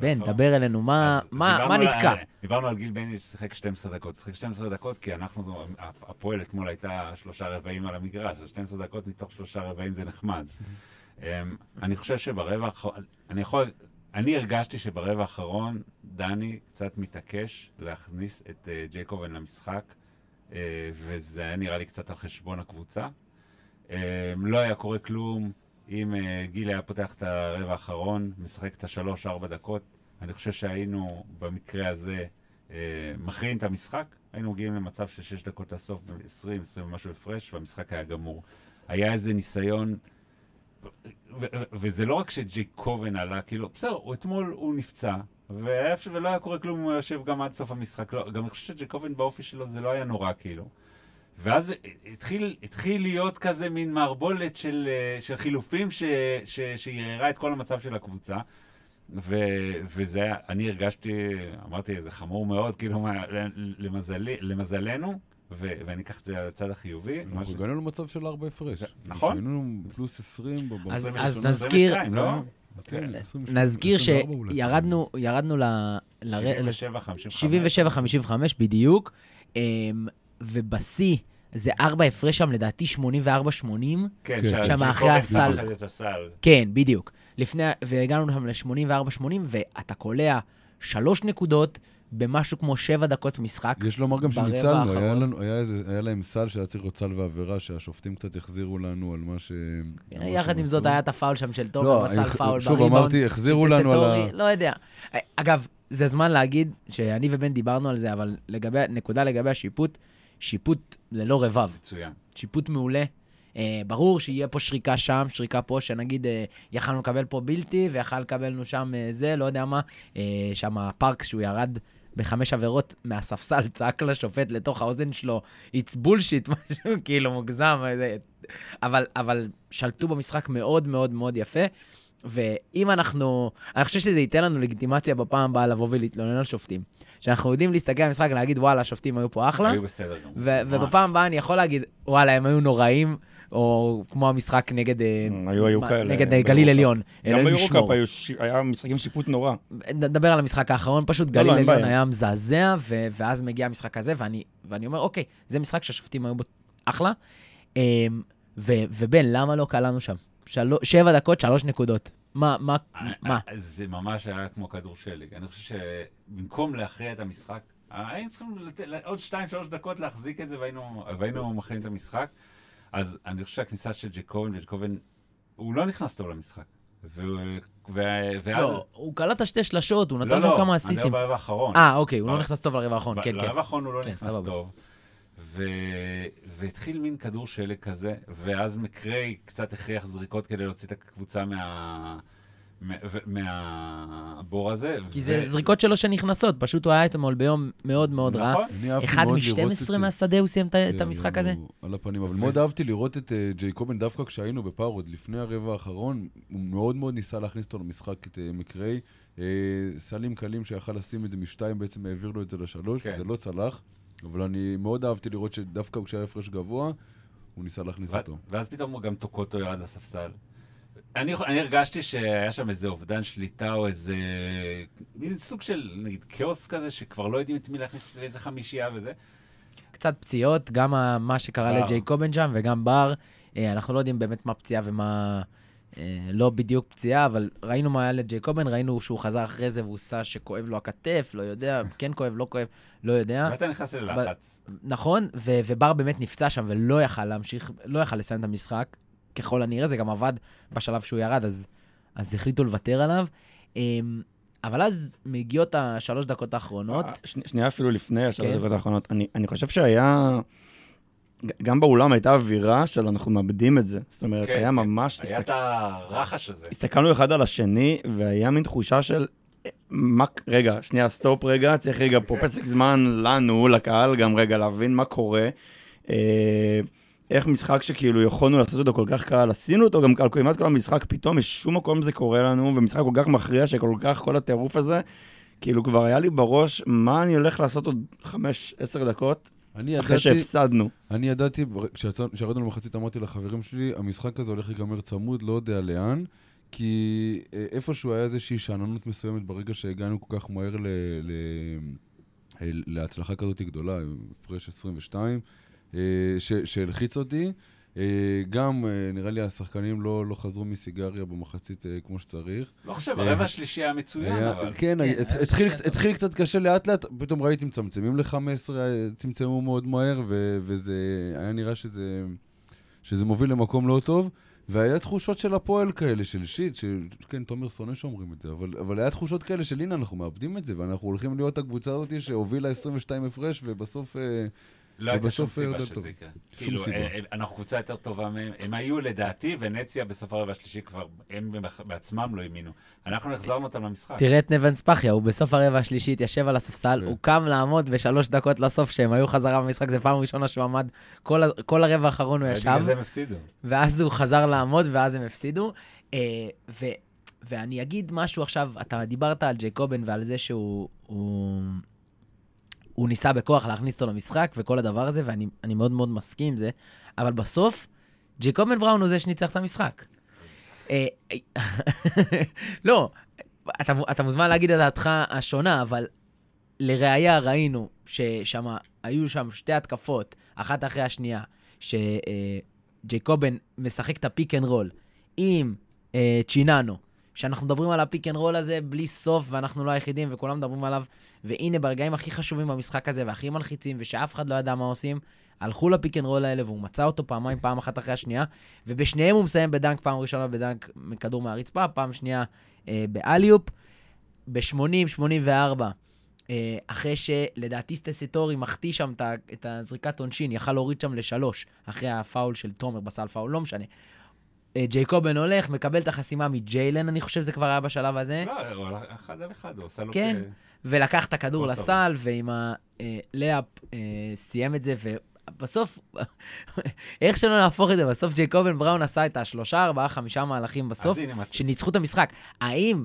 בן, דבר אלינו, מה, מה, מה על- נתקע? דיברנו על גיל בני ששיחק 12 דקות. שיחק 12 דקות כי אנחנו, הפועל אתמול הייתה שלושה רבעים על המגרש, אז 12 דקות מתוך שלושה רבעים זה נחמד. (laughs) אמ, אני חושב שברבע האחרון, אני יכול, אני הרגשתי שברבע האחרון דני קצת מתעקש להכניס את אה, ג'ייקובן למשחק, אה, וזה היה נראה לי קצת על חשבון הקבוצה. אמ, לא היה קורה כלום אם אה, גיל היה פותח את הרבע האחרון, משחק את השלוש-ארבע דקות. אני חושב שהיינו במקרה הזה אה, מכריעים את המשחק, היינו מגיעים למצב של שש דקות לסוף ב-20, 20 ומשהו הפרש, והמשחק היה גמור. היה איזה ניסיון, וזה לא רק שג'ייקובן עלה, כאילו, בסדר, הוא אתמול הוא נפצע, ולא היה קורה כלום אם הוא יושב גם עד סוף המשחק. לא, גם אני חושב שג'ייקובן באופי שלו זה לא היה נורא, כאילו. ואז התחיל, התחיל להיות כזה מין מערבולת של, אה, של חילופים ש, שערערה את כל המצב של הקבוצה. ו, וזה היה, אני הרגשתי, אמרתי, זה חמור מאוד, כאילו, מה, למזלי, למזלנו, ו, ואני אקח את זה על הצד החיובי. אנחנו ש- הגענו למצב של 4 הפרש. נכון. היינו פלוס 20 בב- אז- עשרים אז ושתיים, נזכיר- 22, לא? כן, 22, נזכיר 24 אולי. שירדנו ירדנו ל... ל- 77, 55. 77-55 בדיוק, אמ, ובשיא זה ארבע הפרש שם, לדעתי 84-80. כן, כן. שם אחרי הסל. כן, בדיוק. לפני, והגענו שם ל-84-80, ואתה קולע שלוש נקודות במשהו כמו שבע דקות משחק. יש לומר גם שניצלנו, היה. לנו, היה, איזה, היה להם סל שהיה צריך להיות סל ועבירה, שהשופטים קצת החזירו לנו על מה ש... מה יחד עם זאת. היה את הפאול שם של תומר, לא, אני- פאול שוב בריבאונד. אמרתי, החזירו לנו על ה... לא יודע. אגב, זה זמן להגיד שאני ובן דיברנו על זה, אבל לגבי, נקודה לגבי השיפוט, שיפוט ללא רבב. מצוין. שיפוט מעולה. אה, ברור שיהיה פה שריקה שם, שריקה פה, שנגיד אה, יכלנו לקבל פה בלתי, ויכל לקבלנו שם אה, זה, לא יודע מה. אה, שם הפארק, שהוא ירד בחמש עבירות מהספסל, צעק לשופט לתוך האוזן שלו, it's bullshit, (laughs) משהו כאילו מוגזם. אבל, אבל שלטו במשחק מאוד מאוד מאוד יפה. ואם אנחנו, אני חושב שזה ייתן לנו לגיטימציה בפעם הבאה לבוא ולהתלונן על שופטים. שאנחנו יודעים להסתכל על המשחק ולהגיד, וואלה, השופטים היו פה אחלה. היו בסדר גמור. ובפעם הבאה אני יכול להגיד, וואלה, הם היו נוראים, או כמו המשחק נגד, אה, היו, היו כאלה. נגד אה. גליל עליון. גם ביורוקאפ. היו ש- היה משחקים שיפוט נורא. נדבר על המשחק האחרון, פשוט לא, גליל לא, עליון. היה מזעזע, ו- ואז מגיע המשחק הזה, ואני ואני אומר, אוקיי, זה משחק שהשופטים היו בו אחלה. אמ, ו- ובן, למה לא קלענו שם? שבע דקות, שלוש נקודות. מה, מה, מה? אה, זה ממש היה כמו כדור שלג. אני חושב שבמקום להכריע את המשחק, היינו צריכים עוד שתיים, שלוש דקות להחזיק את זה, והיינו והיינו מכריעים את המשחק. אז אני חושב שהכניסה של ג'קובן, וג'קובן, הוא לא נכנס טוב למשחק. ו- ו- ואז... לא, הוא קלט שתי שלשות, הוא נתן לא, שם לא, כמה אני אסיסטים. אומר ברבע האחרון. אה, אוקיי, הוא לא נכנס טוב לרבע האחרון, כן, כן. לרבע האחרון הוא לא כן, נכנס. טוב. ו... והתחיל מין כדור שלג כזה, ואז מקריי קצת הכריח זריקות כדי להוציא את הקבוצה מה... מהבור הזה. כי זה זריקות שלו שנכנסות, פשוט הוא היה אתמול ביום מאוד מאוד רע. נכון. אחד מאוד לראות מ-12 את- מהשדה הוא סיים את כן, המשחק הזה? על הפנים, אבל מאוד אהבתי לראות את אה, ג'ייקובן דווקא כשהיינו בפאר עוד לפני הרבע האחרון, הוא מאוד מאוד ניסה להכניס אותו למשחק, את אה, מקריי. אה, סלים קלים שיכל לשים את זה משתיים, בעצם העביר לו את זה לשלוש, כן. זה לא צלח, אבל אני מאוד אהבתי לראות שדווקא כשהיה הפרש גבוה, הוא ניסה להכניס אותו. ואז פתאום גם טוקוטו ירד לספסל. אני, אני הרגשתי שהיה שם איזה אובדן שליטה או איזה מין סוג של נגיד כאוס כזה, שכבר לא יודעים את מי להכניס לאיזה חמישייה וזה. קצת פציעות, גם מה שקרה בר. לג'ייקובן שם וגם בר. אה, אנחנו לא יודעים באמת מה פציעה ומה אה, לא בדיוק פציעה, אבל ראינו מה היה לג'ייקובן, ראינו שהוא חזר אחרי זה והוא עשה שכואב לו הכתף, לא יודע, (laughs) כן כואב, לא כואב, לא יודע. ואתה נכנס ללחץ. נכון, ובר באמת נפצע שם ולא יכל להמשיך, לא יכל לסיים את המשחק. ככל הנראה, זה גם עבד בשלב שהוא ירד, אז, אז החליטו לוותר עליו. אמ, אבל אז מגיעות השלוש דקות האחרונות. אה, שני- שנייה אפילו לפני השלוש כן. דקות האחרונות. אני, אני חושב שהיה... גם באולם הייתה אווירה של אנחנו מאבדים את זה. זאת אומרת, כן, היה כן. ממש... היה את הרחש הזה. הסתכלנו אחד על השני, והיה מין תחושה של... אה, מה, רגע, שנייה, סטופ רגע, צריך רגע פה פסק זמן לנו, לקהל, גם רגע להבין מה קורה. איך משחק שכאילו יכולנו לעשות אותו כל כך קל, עשינו אותו גם על כמעט כל המשחק, פתאום משום מקום זה קורה לנו, ומשחק כל כך מכריע שכל כך כל הטירוף הזה, כאילו כבר היה לי בראש מה אני הולך לעשות עוד חמש, עשר דקות, אני אחרי ידעתי, שהפסדנו. אני ידעתי, כשירדנו למחצית אמרתי לחברים שלי, המשחק הזה הולך להיגמר צמוד, לא יודע לאן, כי אה, איפשהו היה איזושהי שאננות מסוימת ברגע שהגענו כל כך מהר ל, ל, אה, להצלחה כזאת גדולה, הפרש 22, אה, ש- שהלחיץ אותי. אה, גם, אה, נראה לי השחקנים לא, לא חזרו מסיגריה במחצית אה, כמו שצריך. לא חושב, הרבע השלישי היה מצוין, היה, אבל... כן, כן, התחיל, התחיל קצת קשה לאט לאט, פתאום ראיתי מצמצמים ל-15, צמצמו מאוד מהר, ו- וזה היה נראה שזה, שזה מוביל למקום לא טוב. והיה תחושות של הפועל כאלה, של שיט, של, כן, תומר שונא שאומרים את זה, אבל, אבל היה תחושות כאלה של הנה, אנחנו מאבדים את זה, ואנחנו הולכים להיות הקבוצה הזאת שהובילה 22 הפרש, ובסוף... אה, לא הייתה שום סיבה שזה. יקרה. כאילו, סיבה. אה, אנחנו קבוצה יותר טובה מהם. הם היו לדעתי, ונציה בסוף הרבע השלישי כבר, הם בעצמם לא האמינו. אנחנו החזרנו אותם למשחק. תראה את נבן ספחיה, הוא בסוף הרבע השלישי התיישב על הספסל, כן. הוא קם לעמוד בשלוש דקות לסוף, שהם היו חזרה במשחק, זו פעם ראשונה שהוא עמד, כל הרבע האחרון הוא ישב. בגלל זה הם הפסידו. ואז הוא חזר לעמוד, ואז הם הפסידו. אה, ו, ואני אגיד משהו עכשיו, אתה דיברת על ג'ייקובן ועל זה שהוא הוא, ניסה בכוח להכניס אותו למשחק וכל הדבר הזה, ואני אני מאוד מאוד מסכים עם זה, אבל בסוף, ג'ייקובן בראון הוא זה שניצח את המשחק. אה, (laughs) לא, אתה, אתה מוזמן להגיד את דעתך השונה, אבל לראיה ראינו ששם, היו שם שתי התקפות, אחת אחרי השנייה, שג'ייקובן משחק את ה pick and roll עם אה, צ'יננו, שאנחנו מדברים על ה pick and roll הזה בלי סוף, ואנחנו לא היחידים, וכולם מדברים עליו, והנה, ברגעים הכי חשובים במשחק הזה, והכי מלחיצים, ושאף אחד לא ידע מה עושים, הלכו ל pick and roll האלה, והוא מצא אותו פעמיים, פעם אחת אחרי השנייה, ובשניהם הוא מסיים בדנק, פעם ראשונה בדנק מכדור מהרצפה, פעם שנייה אה, באליופ. ב-80-84, אה, אחרי שלדעתי סטסיטורי מחטיא שם את הזריקת עונשין, יכל להוריד שם לשלוש, אחרי הפאול של תומר בסל פאול, לא משנה. אה, ג'ייקובן הולך, מקבל את החסימה מג'יילן, אני חושב שזה כבר היה בשלב הזה, לא, הוא הלך אחד על אחד, הוא עשה לו... כן. ולקח את הכדור לסל, ועם הלאפ אה, סיים את זה, ובסוף, (laughs) איך שלא נהפוך את זה, בסוף ג'ייקובן בראון עשה את השלושה, ארבעה, חמישה מהלכים בסוף, שניצחו את המשחק. האם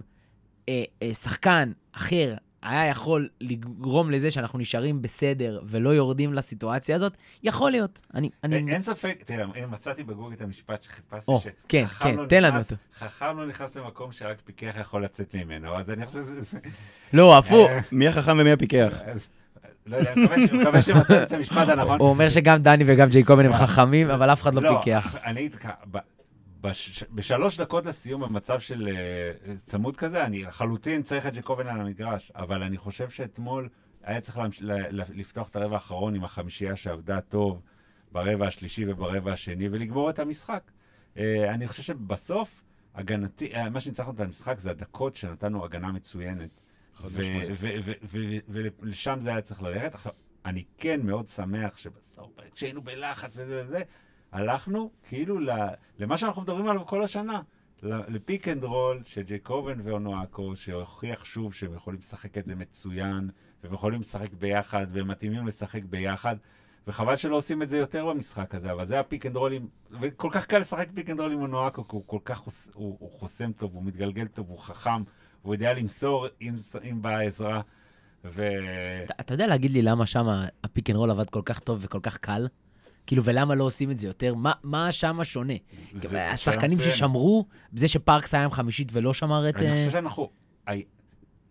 אה, אה, שחקן אחר היה יכול לגרום לזה שאנחנו נשארים בסדר ולא יורדים לסיטואציה הזאת? יכול להיות. אני... אני... אין אין ספק, תראה, מצאתי בגוגל את המשפט שחיפשתי, או, כן, שחכם כן, לא תן לנו נכנס- אותו. חכם לא נכנס למקום שרק פיקח יכול לצאת ממנו, אז אני חושב שזה... לא, הפוך. אה, מי החכם ומי הפיקח? לא יודע, אני מקווה שמצאתי את המשפט הנכון. הוא אומר שגם דני וגם ג'ייקובן הם חכמים, אבל אף אחד לא פיקח. אני אגיד לך, ב- בש- בשלוש דקות לסיום, במצב של אה, צמוד כזה, אני לחלוטין צריך את ג'קובן על המגרש, אבל אני חושב שאתמול היה צריך להמש- ל- לפתוח את הרבע האחרון עם החמישייה שעבדה טוב ברבע השלישי וברבע השני, ולגמור את המשחק. אה, אני חושב שבסוף, הגנתי, אה, מה שניצחנו את המשחק זה הדקות שנתנו הגנה מצוינת. ולשם זה היה צריך ללכת. עכשיו, אני כן מאוד שמח שבסוף, כשהיינו בלחץ וזה וזה, הלכנו כאילו למה שאנחנו מדברים עליו כל השנה. ל pick and roll של ג'ייקובן ואונואקו, שהוכיח שוב שהם יכולים לשחק את זה מצוין, והם יכולים לשחק ביחד, והם מתאימים לשחק ביחד. וחבל שלא עושים את זה יותר במשחק הזה, אבל זה הפיק אנד רולים, וכל כך קל לשחק pick and roll עם אונואקו, כי הוא כל כך חוס, הוא, הוא חוסם טוב, הוא מתגלגל טוב, הוא חכם, הוא יודע למסור אם, אם באה עזרה. ו... אתה- אתה יודע להגיד לי למה שם ה pick and roll עבד כל כך טוב וכל כך קל? כאילו, ולמה לא עושים את זה יותר? מה- מה שם שונה? זה- זה השחקנים. ששמרו, בזה שפארקס היה עם חמישית ולא שמר את... אני אה, חושב שאנחנו...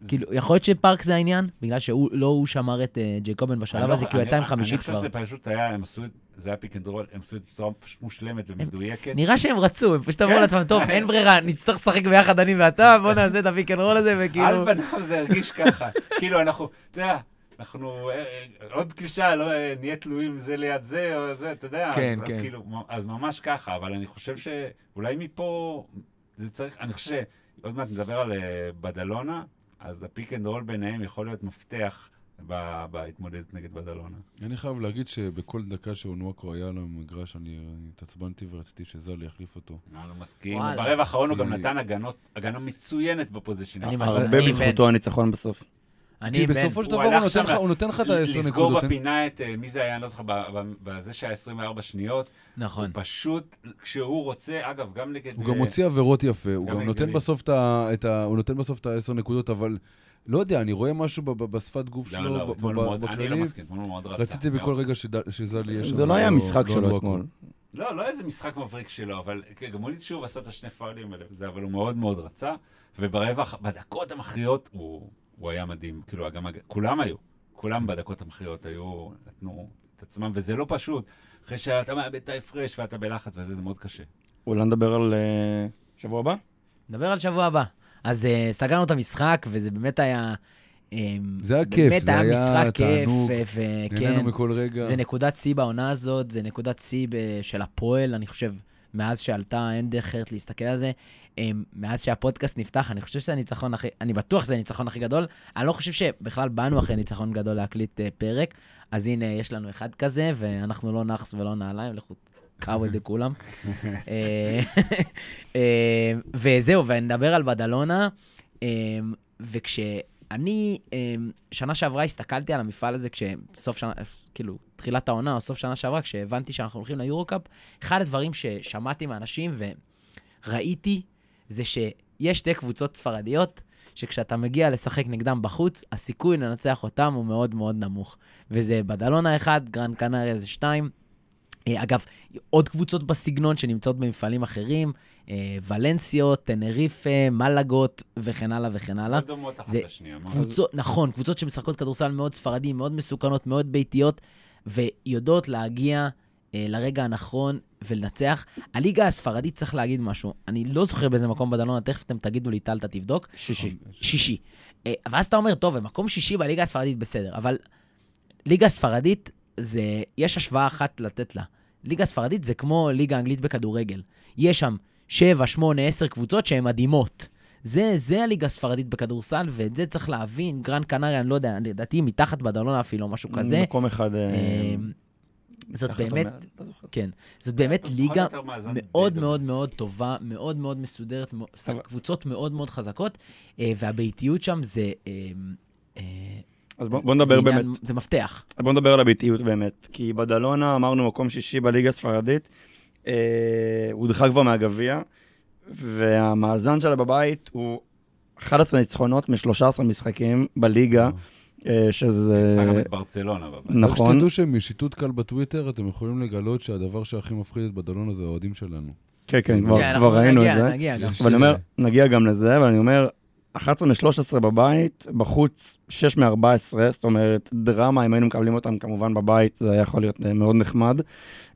כאילו, יכול להיות שפארקס זה העניין? בגלל שלא הוא שמר את אה, ג'ייקובן בשלב אני לא- הזה, כי הוא אני- יצא עם אני חמישית חושב כבר. שזה פשוט היה, הם עשו את... זה היה pick and roll, הם עשו את זה בצורה מושלמת ומדויקת. נראה שהם רצו, הם פשוט אמרו כן. לעצמם, טוב, אין ברירה, נצטרך לשחק ביחד אני ואתה, בוא נעשה את ה pick and roll הזה, וכאילו... על פניו זה הרגיש ככה. (laughs) כאילו, אנחנו, אתה יודע, אנחנו, אה, אה, עוד קלישה, לא אה, נהיה תלויים זה ליד זה, או זה, אתה יודע. כן, אז- כן. אז כאילו, אז ממש ככה, אבל אני חושב שאולי מפה, זה צריך, אני חושב שעוד מעט נדבר על בדלונה, אז ה pick and roll ביניהם יכול להיות מפתח ב- בהתמודדות נגד בדלונה. אני חייב להגיד שבכל דקה שאונואקו היה על המגרש, אני התעצבנתי ורציתי שזלי יחליף אותו. אני מסכים. וואלה. ברבע האחרון הוא גם נתן הגנות, הגנה מצוינת בפוזיישן. הרבה אני בזכותו הניצחון בסוף. אני כי. בסופו של דבר הוא נותן לך- את ה-10 נקודות. לסגור בפינה את, אה, מי זה היה, אני לא זוכר, ב- ב- בזה שהיה 24 שניות. נכון. הוא פשוט, כשהוא רוצה, אגב, גם נגד... הוא גם אה, מוציא עבירות יפה, הוא גם נותן. בסוף את ה- את ה... הוא נותן בסוף את ה-10 נקודות, אבל לא יודע, אני רואה משהו בשפת גוף לא, שלו, לא, ב- אתמול ב- הוא מאוד- אני לא. מסכים, אתמול הוא מאוד רצה. רציתי בכל. רגע שזלי יהיה שם. זה לא היה לא- משחק לא שלו. אתמול. לא, לא איזה משחק מבריק שלו, אבל כן, גם הוא שוב עשה את השני פאולים האלה אבל הוא מאוד מאוד רצה, וברבע, בדקות המכריעות הוא, הוא היה מדהים, כאילו, גם, כולם היו, כולם בדקות המכריעות היו, נתנו את עצמם, וזה לא פשוט, אחרי שאתה מאבד את ההפרש ואתה בלחץ וזה, זה מאוד קשה. אולי נדבר על אה, שבוע הבא? נדבר על שבוע הבא. אז uh, סגרנו את המשחק, וזה באמת היה... um, זה היה כיף, באמת זה היה היה משחק כיף, נהנינו מכל רגע. זה נקודת שיא בעונה הזאת, זה נקודת שיא של הפועל, אני חושב, מאז שעלתה, אין דרך אחרת להסתכל על זה. אמ, מאז שהפודקאסט נפתח, אני חושב שזה הניצחון הכי, אני בטוח שזה הניצחון הכי גדול. אני לא חושב שבכלל באנו אחרי ניצחון גדול להקליט uh, פרק, אז הנה, יש לנו אחד כזה, ואנחנו לא נאחס ולא נעליים, לכו קאווי לכולם. (laughs) אה, אה, וזהו, ונדבר על בדלונה. אה, וכשאני, אה, שנה שעברה הסתכלתי על המפעל הזה, כשסוף שנה, כאילו, תחילת העונה או סוף שנה שעברה, כשהבנתי שאנחנו הולכים ליורו-קאפ, אחד הדברים ששמעתי מאנשים וראיתי, זה שיש שתי קבוצות ספרדיות, שכשאתה מגיע לשחק נגדם בחוץ, הסיכוי לנצח אותם הוא מאוד מאוד נמוך. וזה בדלונה אחד, גרן קנריה זה שתיים. אה, אגב, עוד קבוצות בסגנון שנמצאות במפעלים אחרים, אה, ולנסיות, טנריפה, מלאגות וכן הלאה וכן הלאה. מאוד דומות אחת לשנייה. קבוצות, נכון, קבוצות שמשחקות כדורסל מאוד ספרדי, מאוד מסוכנות, מאוד ביתיות, ויודעות להגיע לרגע הנכון ולנצח. הליגה הספרדית, צריך להגיד משהו, אני לא זוכר באיזה מקום בדלונה, תכף אתם תגידו לי, טל, אתה תבדוק. שישי. שישי. אה, ואז אתה אומר, טוב, במקום שישי בליגה הספרדית בסדר, אבל ליגה ספרדית, זה, יש השוואה אחת לתת לה. ליגה ספרדית זה כמו ליגה אנגלית בכדורגל. יש שם 7, 8, 10 קבוצות שהן מדהימות. זה, זה הליגה הספרדית בכדורסל, ואת זה צריך להבין. גרן קנריה, אני לא יודע, לדעתי מתחת בדלונה אפילו, משהו כזה. מקום אחד... זאת באמת, לא. כן, זאת באמת ליגה מאוד. מאוד מאוד טובה, מאוד מאוד מסודרת, קבוצות מאוד מאוד חזקות, אה, והביתיות שם זה... אה, אה, אז בוא בוא נדבר זה עניין- באמת, זה מפתח. בוא נדבר על הביתיות באמת. כי בדלונה אמרנו מקום שישי בליגה הספרדית, אה, הודחה כבר מהגביע, והמאזן שלה בבית הוא 11 ניצחונות מ-13 משחקים בליגה, שזה... ניצחה גם את ברצלונה בבית. רק נכון. שתדעו שמשיטוט קל בטוויטר, אתם יכולים לגלות שהדבר שהכי מפחיד את בדלונה זה האוהדים שלנו. כן, כן, כבר כן, ראינו את נגיע, זה. נגיע גם. יש- אבל אני אומר, נגיע גם לזה, אבל אני אומר, 11 מ-13 בבית, בחוץ 6 מ-14, זאת אומרת, דרמה, אם היינו מקבלים אותם כמובן בבית, זה היה יכול להיות אה, מאוד נחמד.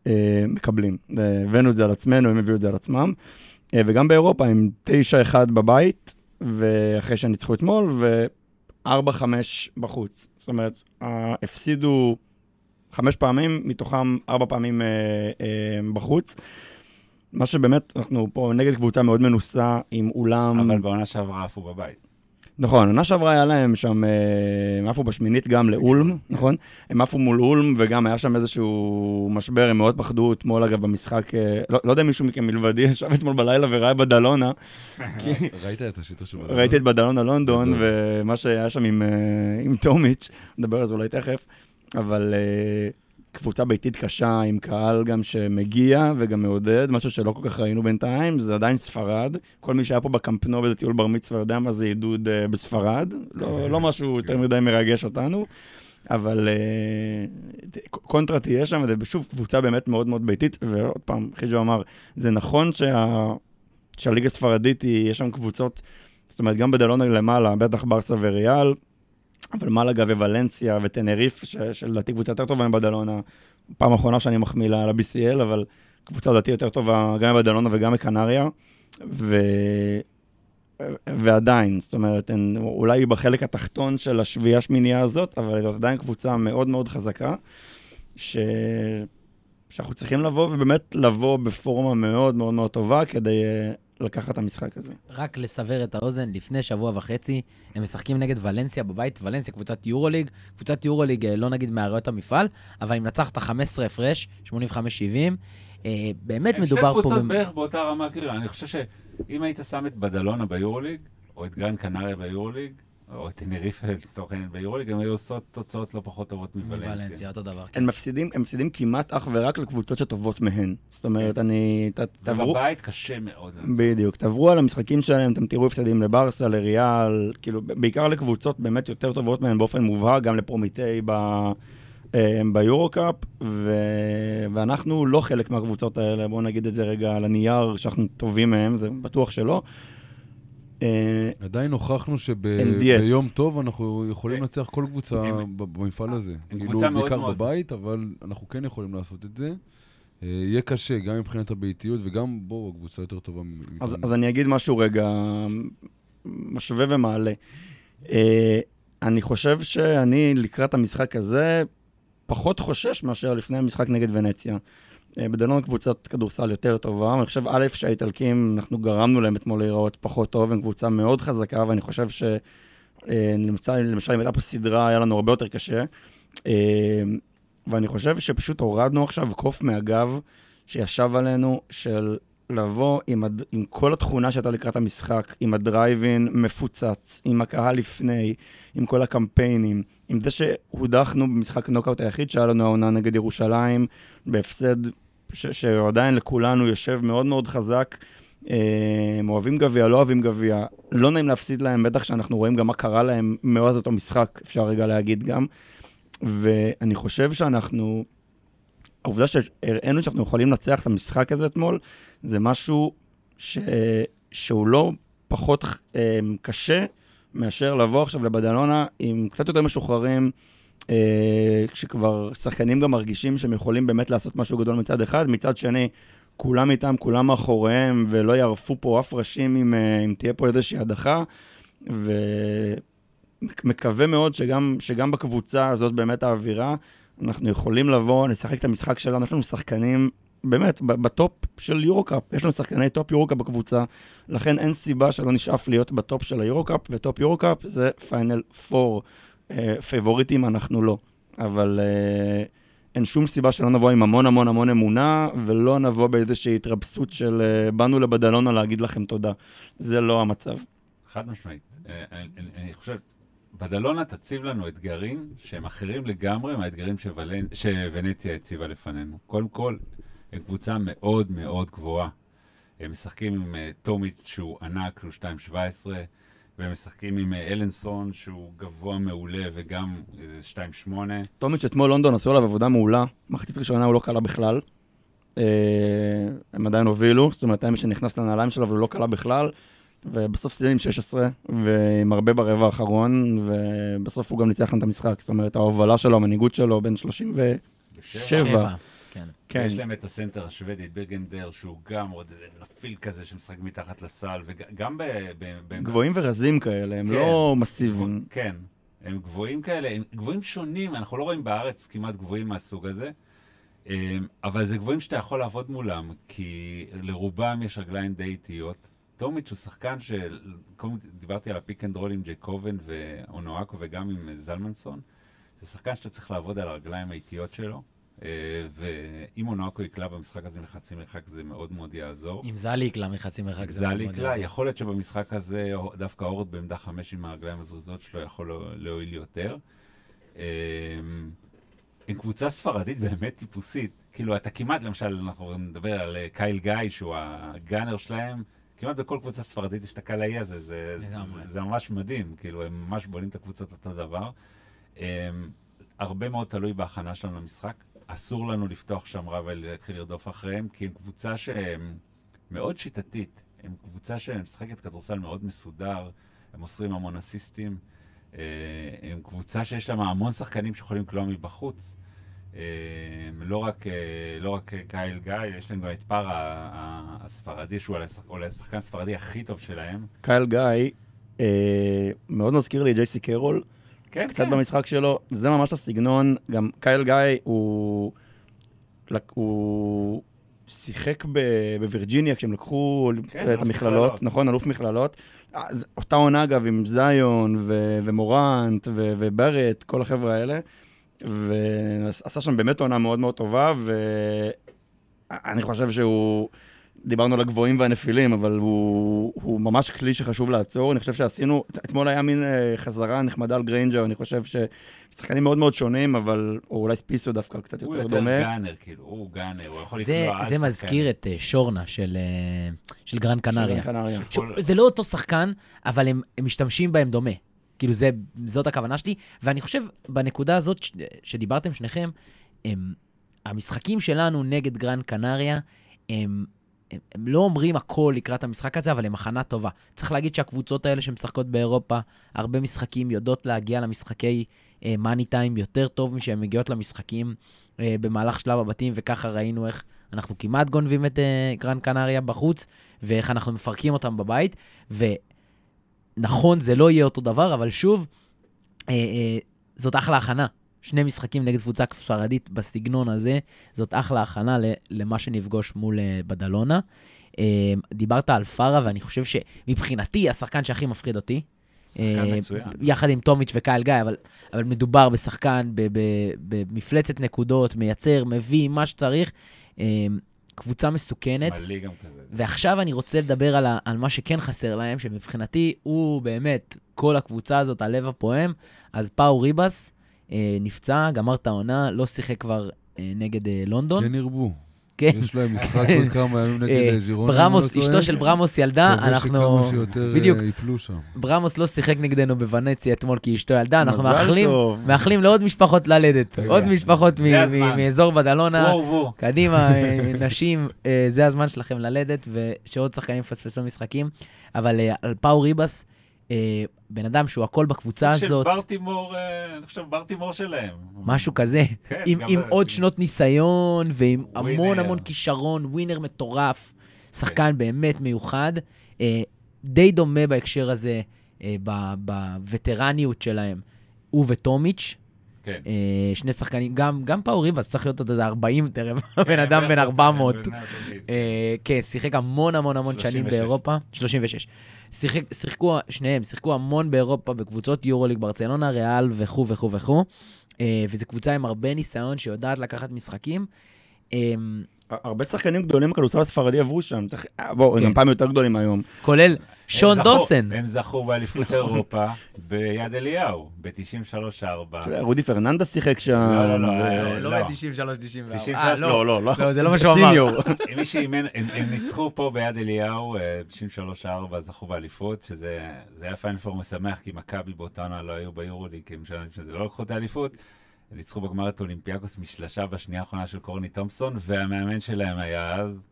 אה, מקבלים. אה, הבאנו את זה על עצמנו, הם הביאו את זה על עצמם. אה, וגם באירופה, עם 9-1 בבית, ואחרי שניצחו אתמול, ו-4-5 בחוץ. זאת אומרת, הפסידו חמש פעמים, מתוכם ארבע פעמים אה, אה, בחוץ. מה שבאמת, אנחנו פה נגד קבוצה מאוד מנוסה, עם אולם... אבל בעונה שעברה עפו בבית. נכון, עונה שעברה היה להם שם, אה, הם עפו בשמינית גם לאולם, נכון? הם עפו מול אולם, וגם היה שם איזשהו משבר, הם מאוד פחדו אתמול, אגב, במשחק, אה, לא, לא יודע אם מישהו מכם מלבדי (laughs) ישב אתמול בלילה וראה בדלונה, (laughs) ראית את השיטור של בדלונה? ראיתי את בדלונה לונדון. ומה שהיה שם עם, אה, עם טומיץ', נדבר על זה אולי תכף, אבל אה, קבוצה ביתית קשה, עם קהל גם שמגיע וגם מעודד, משהו שלא כל כך ראינו בינתיים, זה עדיין ספרד. כל מי שהיה פה בקמפנו באיזה טיול בר מצווה יודע מה זה עידוד אה, בספרד, לא, לא משהו יותר מדי מרגש אותנו. אבל ת- קונטרה תהיה שם, וזה שוב קבוצה באמת מאוד מאוד ביתית, ועוד פעם, חיג'ו אמר, זה נכון שה... שהליגה הספרדית, יש שם קבוצות, זאת אומרת, גם בדלונה למעלה, בטח ברסה וריאל, אבל מלאגה וולנסיה וטנריף, שלדעתי קבוצה יותר טובה מבדלונה, פעם אחרונה שאני מחמיא לה ל-BCL, אבל קבוצה לדעתי יותר טובה גם מבדלונה וגם מקנריה, ו... ועדיין, זאת אומרת, הן אולי בחלק התחתון של השביעייה השמינייה הזאת, אבל זאת עדיין קבוצה מאוד מאוד חזקה, ש... שאנחנו צריכים לבוא, ובאמת לבוא בפורמה מאוד מאוד מאוד טובה כדי אה, לקחת את המשחק הזה. רק לסבר את האוזן, לפני שבוע וחצי הם משחקים נגד ולנסיה בבית, ולנסיה קבוצת יורוליג, קבוצת יורוליג אה, לא נגיד מאריות המפעל, אבל היא מנצחת 15 הפרש, 85-70. אה, באמת הם שתי מדובר פה... קבוצות במ- בערך באותה רמה, כאילו, אני חושב שאם היית שם את בדלונה ביורוליג, או את גרן קנריה ביורוליג, או את טנריפה לצורך העניין ביורוליג, הם היו עושות תוצאות לא פחות טובות מוולנסיה. מוולנסיה, אותו דבר. כן. הם מפסידים, הם מפסידים כמעט אך ורק לקבוצות שטובות מהן. זאת אומרת, אני... ת, תעברו... ובבית קשה מאוד. בדיוק, תעברו על המשחקים שלהם, אתם תראו הפסדים לברסה, לריאל, כאילו, בעיקר לקבוצות באמת יותר טובות מהן באופן מובהק, גם לפרומיטי ב... אה, ביורו-קאפ, ו... ואנחנו לא חלק מהקבוצות האלה, בואו נגיד את זה רגע על הנייר, שאנחנו טובים מהם, זה בטוח שלא. אה, עדיין הוכחנו. שביום טוב אנחנו יכולים הם- לנצח כל קבוצה ב- במפעל הזה. קבוצה מאוד בעיקר מאוד- בבית, אבל אנחנו כן יכולים לעשות את זה. אה, יהיה קשה, גם מבחינת הביתיות, וגם בואו, הקבוצה יותר טובה. אז, אז אני אגיד משהו רגע, משווה ומעלה. אה, אני חושב שאני לקראת המשחק הזה פחות חושש מאשר לפני המשחק נגד ונציה. אה, בדלון קבוצת כדורסל יותר טובה, אני חושב, א', שהאיטלקים, אנחנו גרמנו להם אתמול להיראות פחות טוב, הם קבוצה מאוד חזקה, ואני חושב ש... אה, למשל, אם הייתה פה סדרה, היה לנו הרבה יותר קשה. אה, ואני חושב שפשוט הורדנו עכשיו קוף מהגב שישב עלינו של לבוא עם, הד... עם כל התכונה שהייתה לקראת המשחק, עם הדרייבין מפוצץ, עם הקהל לפני, עם כל הקמפיינים, עם זה שהודחנו במשחק נוקאוט היחיד שהיה לנו העונה נגד ירושלים, בהפסד ש... שעדיין לכולנו יושב מאוד מאוד חזק. אה, הם אוהבים גביע, לא אוהבים גביע, לא נעים להפסיד להם, בטח שאנחנו רואים גם מה קרה להם מאז אותו משחק, אפשר רגע להגיד גם. ואני חושב שאנחנו, העובדה שהראינו שאנחנו יכולים לנצח את המשחק הזה אתמול, זה משהו ש... שהוא לא פחות אה, קשה מאשר לבוא עכשיו לבדלונה עם קצת יותר משוחררים, אה, כשכבר שחקנים גם מרגישים שהם יכולים באמת לעשות משהו גדול מצד אחד, מצד שני, כולם איתם, כולם מאחוריהם, ולא יערפו פה אף ראשים אם, אה, אם תהיה פה איזושהי הדחה, ומקווה מאוד שגם, שגם בקבוצה הזאת באמת האווירה, אנחנו יכולים לבוא, לשחק את המשחק שלנו, יש לנו שחקנים באמת, בטופ של יורו-קאפ, יש לנו שחקני טופ יורו-קאפ בקבוצה, לכן אין סיבה שלא נשאף להיות בטופ של היורו-קאפ, וטופ יורו-קאפ זה פיינל פור. פייבוריטים אנחנו לא, אבל אה, אין שום סיבה שלא נבוא עם המון המון המון אמונה, ולא נבוא באיזושהי התרפסות של אה, באנו לבדלונה להגיד לכם תודה. זה לא המצב. חד משמעית. אה, אני, אני- חושב, בדלונה תציב לנו אתגרים שהם אחרים לגמרי מהאתגרים שוולנ... שוונציה הציבה לפנינו. קודם כל, הם קבוצה מאוד מאוד גבוהה. הם משחקים עם uh, טומיץ' שהוא ענק, הוא 2.17, והם משחקים עם uh, אלנסון שהוא גבוה מעולה וגם uh, 2.8. טומיץ' אתמול לונדון עשו עליו עבודה מעולה, מחצית ראשונה הוא לא קלה בכלל. אה, הם עדיין הובילו, זאת אומרת, מי שנכנס לנעליים שלו אבל הוא לא קלה בכלל. ובסוף סיימו עם 16, ועם הרבה ברבע האחרון, ובסוף הוא גם ניצח לנו את המשחק. זאת אומרת, ההובלה שלו, המנהיגות שלו, בין 30 ו... ושבע. שבע. כן. כן. יש להם את הסנטר השוודי, את ברגנדר, שהוא גם עוד איזה נפיל כזה שמשחק מתחת לסל, וגם ב... ב, ב גבוהים ורזים כאלה, הם כן. לא מסיביים. כן, הם גבוהים כאלה, הם גבוהים שונים, אנחנו לא רואים בארץ כמעט גבוהים מהסוג הזה. אמ, אבל זה גבוהים שאתה יכול לעבוד מולם, כי לרובם יש רגליים די איטיות. טומיץ' הוא שחקן של... קודם דיברתי על ה pick and roll עם ג'ייקובן ואונואקו וגם עם זלמנסון. זה שחקן שאתה צריך לעבוד על הרגליים האיטיות שלו, ואם אונואקו יקלע במשחק הזה מחצי מרחק זה מאוד מאוד יעזור. אם זלי יקלע מחצי מרחק זה מאוד מאוד יקלע, יעזור. יכול להיות שבמשחק הזה דווקא אורד בעמדה חמש עם הרגליים הזריזות שלו יכול לא- להועיל יותר. אמ, עם קבוצה ספרדית באמת טיפוסית. כאילו, אתה כמעט, למשל, אנחנו נדבר על אה, קייל גיא, שהוא הגאנר שלהם, כמעט בכל קבוצה ספרדית יש את הקלעי הזה, זה. זה, זה ממש מדהים, כאילו, הם ממש בונים את הקבוצות אותו דבר. Um, הרבה מאוד תלוי בהכנה שלנו למשחק. אסור לנו לפתוח שם רע ולהתחיל לרדוף אחריהם, כי הם קבוצה שהם מאוד שיטתית. הם קבוצה שמשחקת כדורסל מאוד מסודר, הם מוסרים המון אסיסטים. אה, הם קבוצה שיש להם המון שחקנים שיכולים לקלוע מבחוץ. אה, לא רק, אה, לא רק קייל גיא, יש להם גם את פארה ה- הספרדי, שהוא אולי השח- אולי השחקן הספרדי הכי טוב שלהם. קייל גיא, מאוד מזכיר לי ג'ייסי קרול, כן, קצת במשחק שלו, זה ממש הסגנון, גם קייל גיא הוא, הוא שיחק בווירג'יניה כשהם לקחו כן, את המכללות, מכללות. נכון, אלוף מכללות. אז אותה עונה אגב עם זיון ו- ומורנט ו- וברט, כל החבר'ה האלה, ועשה שם באמת עונה מאוד מאוד טובה, ואני חושב שהוא... דיברנו על הגבוהים והנפילים, אבל הוא, הוא ממש כלי שחשוב לעצור. אני חושב שעשינו, אתמול היה מין אה, חזרה נחמדה על גריינג'ר, אני חושב ששחקנים מאוד מאוד שונים, אבל, או אולי ספיסו דווקא קצת הוא יותר יותר דומה. גאנר, כאילו, הוא גאנר, הוא יכול זה, לקלוע על זה שחקן. מזכיר את אה, שורנה של, אה, של גרן קנריה. של קנריה. ש- זה לא אותו שחקן, אבל הם, הם משתמשים בהם דומה. כאילו, זה, זאת הכוונה שלי. ואני חושב, בנקודה הזאת ש, שדיברתם שניכם, הם, המשחקים שלנו נגד גרן קנריה, הם, הם, הם לא אומרים הכל לקראת המשחק הזה, אבל הם הכנה טובה. צריך להגיד שהקבוצות האלה שמשחקות באירופה, הרבה משחקים יודעות להגיע למשחקי מאני טיים יותר טוב משהן מגיעות למשחקים אה, במהלך שלב הבתים, וככה ראינו איך אנחנו כמעט גונבים את אה, גרן קנריה בחוץ, ואיך אנחנו מפרקים אותם בבית. ונכון, זה לא יהיה אותו דבר, אבל שוב, אה, אה, זאת אחלה הכנה. שני משחקים נגד קבוצה ספרדית בסגנון הזה, זאת אחלה הכנה למה שנפגוש מול אה, בדלונה. אה, דיברת על פארה, ואני חושב שמבחינתי, השחקן שהכי מפחיד אותי, שחקן אה, מצוין. יחד עם טומיץ' וקייל גיא, אבל, אבל מדובר בשחקן במפלצת נקודות, מייצר, מביא, מה שצריך. קבוצה מסוכנת. שמאלי גם כזה. ועכשיו אני רוצה לדבר על, ה, על מה שכן חסר להם, שמבחינתי הוא באמת כל הקבוצה הזאת, הלב הפועם. אז פאו ריבס נפצע, גמר את העונה, לא שיחק כבר אה, נגד אה, לונדון. כן ירבו. כן. יש להם משחק עוד כמה ימים (laughs) נגד אה, אה, ז'ירונה. ברמוס, לא אשתו. של ברמוס ילדה, מקווה אנחנו... שכמה שיותר בדיוק. אה, ייפלו שם. ברמוס לא שיחק נגדנו בוונציה אתמול כי אשתו ילדה, אנחנו מאחלים. מאחלים לעוד משפחות ללדת. עוד משפחות מאזור בדלונה. וואו וואו. קדימה, אה, (laughs) נשים, אה, זה הזמן שלכם ללדת, ושעוד שחקנים יפספסו משחקים. אבל אה, על פאו ריבס, אה, בן אדם שהוא הכל בקבוצה סוג של הזאת, ברטימור, אה, אני חושב ברטימור שלהם. משהו כזה, כן, עם, עם עוד שנות ניסיון, ועם המון ווינר. המון כישרון, ווינר מטורף, כן. שחקן באמת מיוחד. אה, די דומה בהקשר הזה, אה, בווטרניות שלהם, הוא וטומיץ'. כן. אה, שני שחקנים, גם, גם פאו ריבס צריך להיות עוד איזה 40, תראה, בן כן, אדם בן 400. בן 100 תמיד. אה, כן, שיחק המון המון המון שנים 36. באירופה. 36. שיחק, שיחקו, שניהם, שיחקו המון באירופה בקבוצות יורוליג, ברצלונה, ריאל וכו' וכו' וכו'. אה, וזו קבוצה עם הרבה ניסיון שיודעת לקחת משחקים. הרבה שחקנים גדולים בכדורסל הספרדי עברו שם. צריך- בואו, כן. הם פעם יותר גדולים היום. כולל הם שון זכו- דוסן. הם זכו באליפות אירופה ביד אליהו, ב-93-4. אתה יודע, רודי פרננדס שיחק שם. לא, לא, לא, אה, לא לא. ב-93, 94. 93, אה, לא. לא, לא, לא. לא, זה לא מה שהוא אמר. סיניור. (laughs) מי שאימן, הם, הם ניצחו פה ביד אליהו, אה, 93-4, זכו באליפות, שזה זה היה פיינל פור משמח, כי מכבי באותה עונה לא היו ביורוליג, כי הם שנה לפני זה לא לקחו את האליפות. ניצחו בגמר את אולימפיאקוס משלשה בשנייה האחרונה של קורני תומפסון, והמאמן שלהם היה אז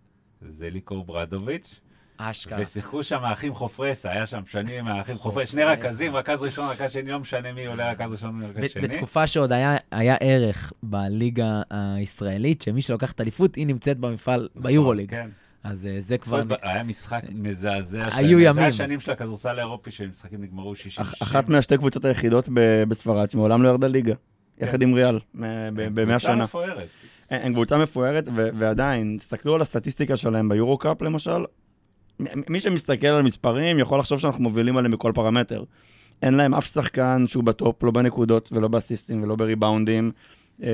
ז'ליקו אוברדוביץ', אשכרה. ושיחקו שם האחים חופרסה, היה שם שנים (laughs) האחים חופרסה, שני רכזים, רכז ראשון, רכז שני, לא משנה מי עולה רכז ראשון ורכז שני. בתקופה שעוד היה, היה ערך בליגה הישראלית, שמי שלוקח את האליפות, היא נמצאת במפעל ביורוליג. כן. אז אה, זה כבר... היה משחק מזעזע היו שלהם. זה ימים. השנים של הכדורסל האירופי, שהמשחקים נגמרו 60 אח- אחת מהשתי קבוצות היחידות בספרד שמעולם לא ירדה ליגה. יחד עם ריאל, ב- במאה קבוצה שנה. מפוארת. הם קבוצה מפוארת, ועדיין, תסתכלו על הסטטיסטיקה שלהם ביורו-קאפ למשל, מ- מי שמסתכל על מספרים יכול לחשוב שאנחנו מובילים עליהם בכל פרמטר. אין להם אף שחקן שהוא בטופ, לא בנקודות ולא באסיסטים ולא בריבאונדים. אה,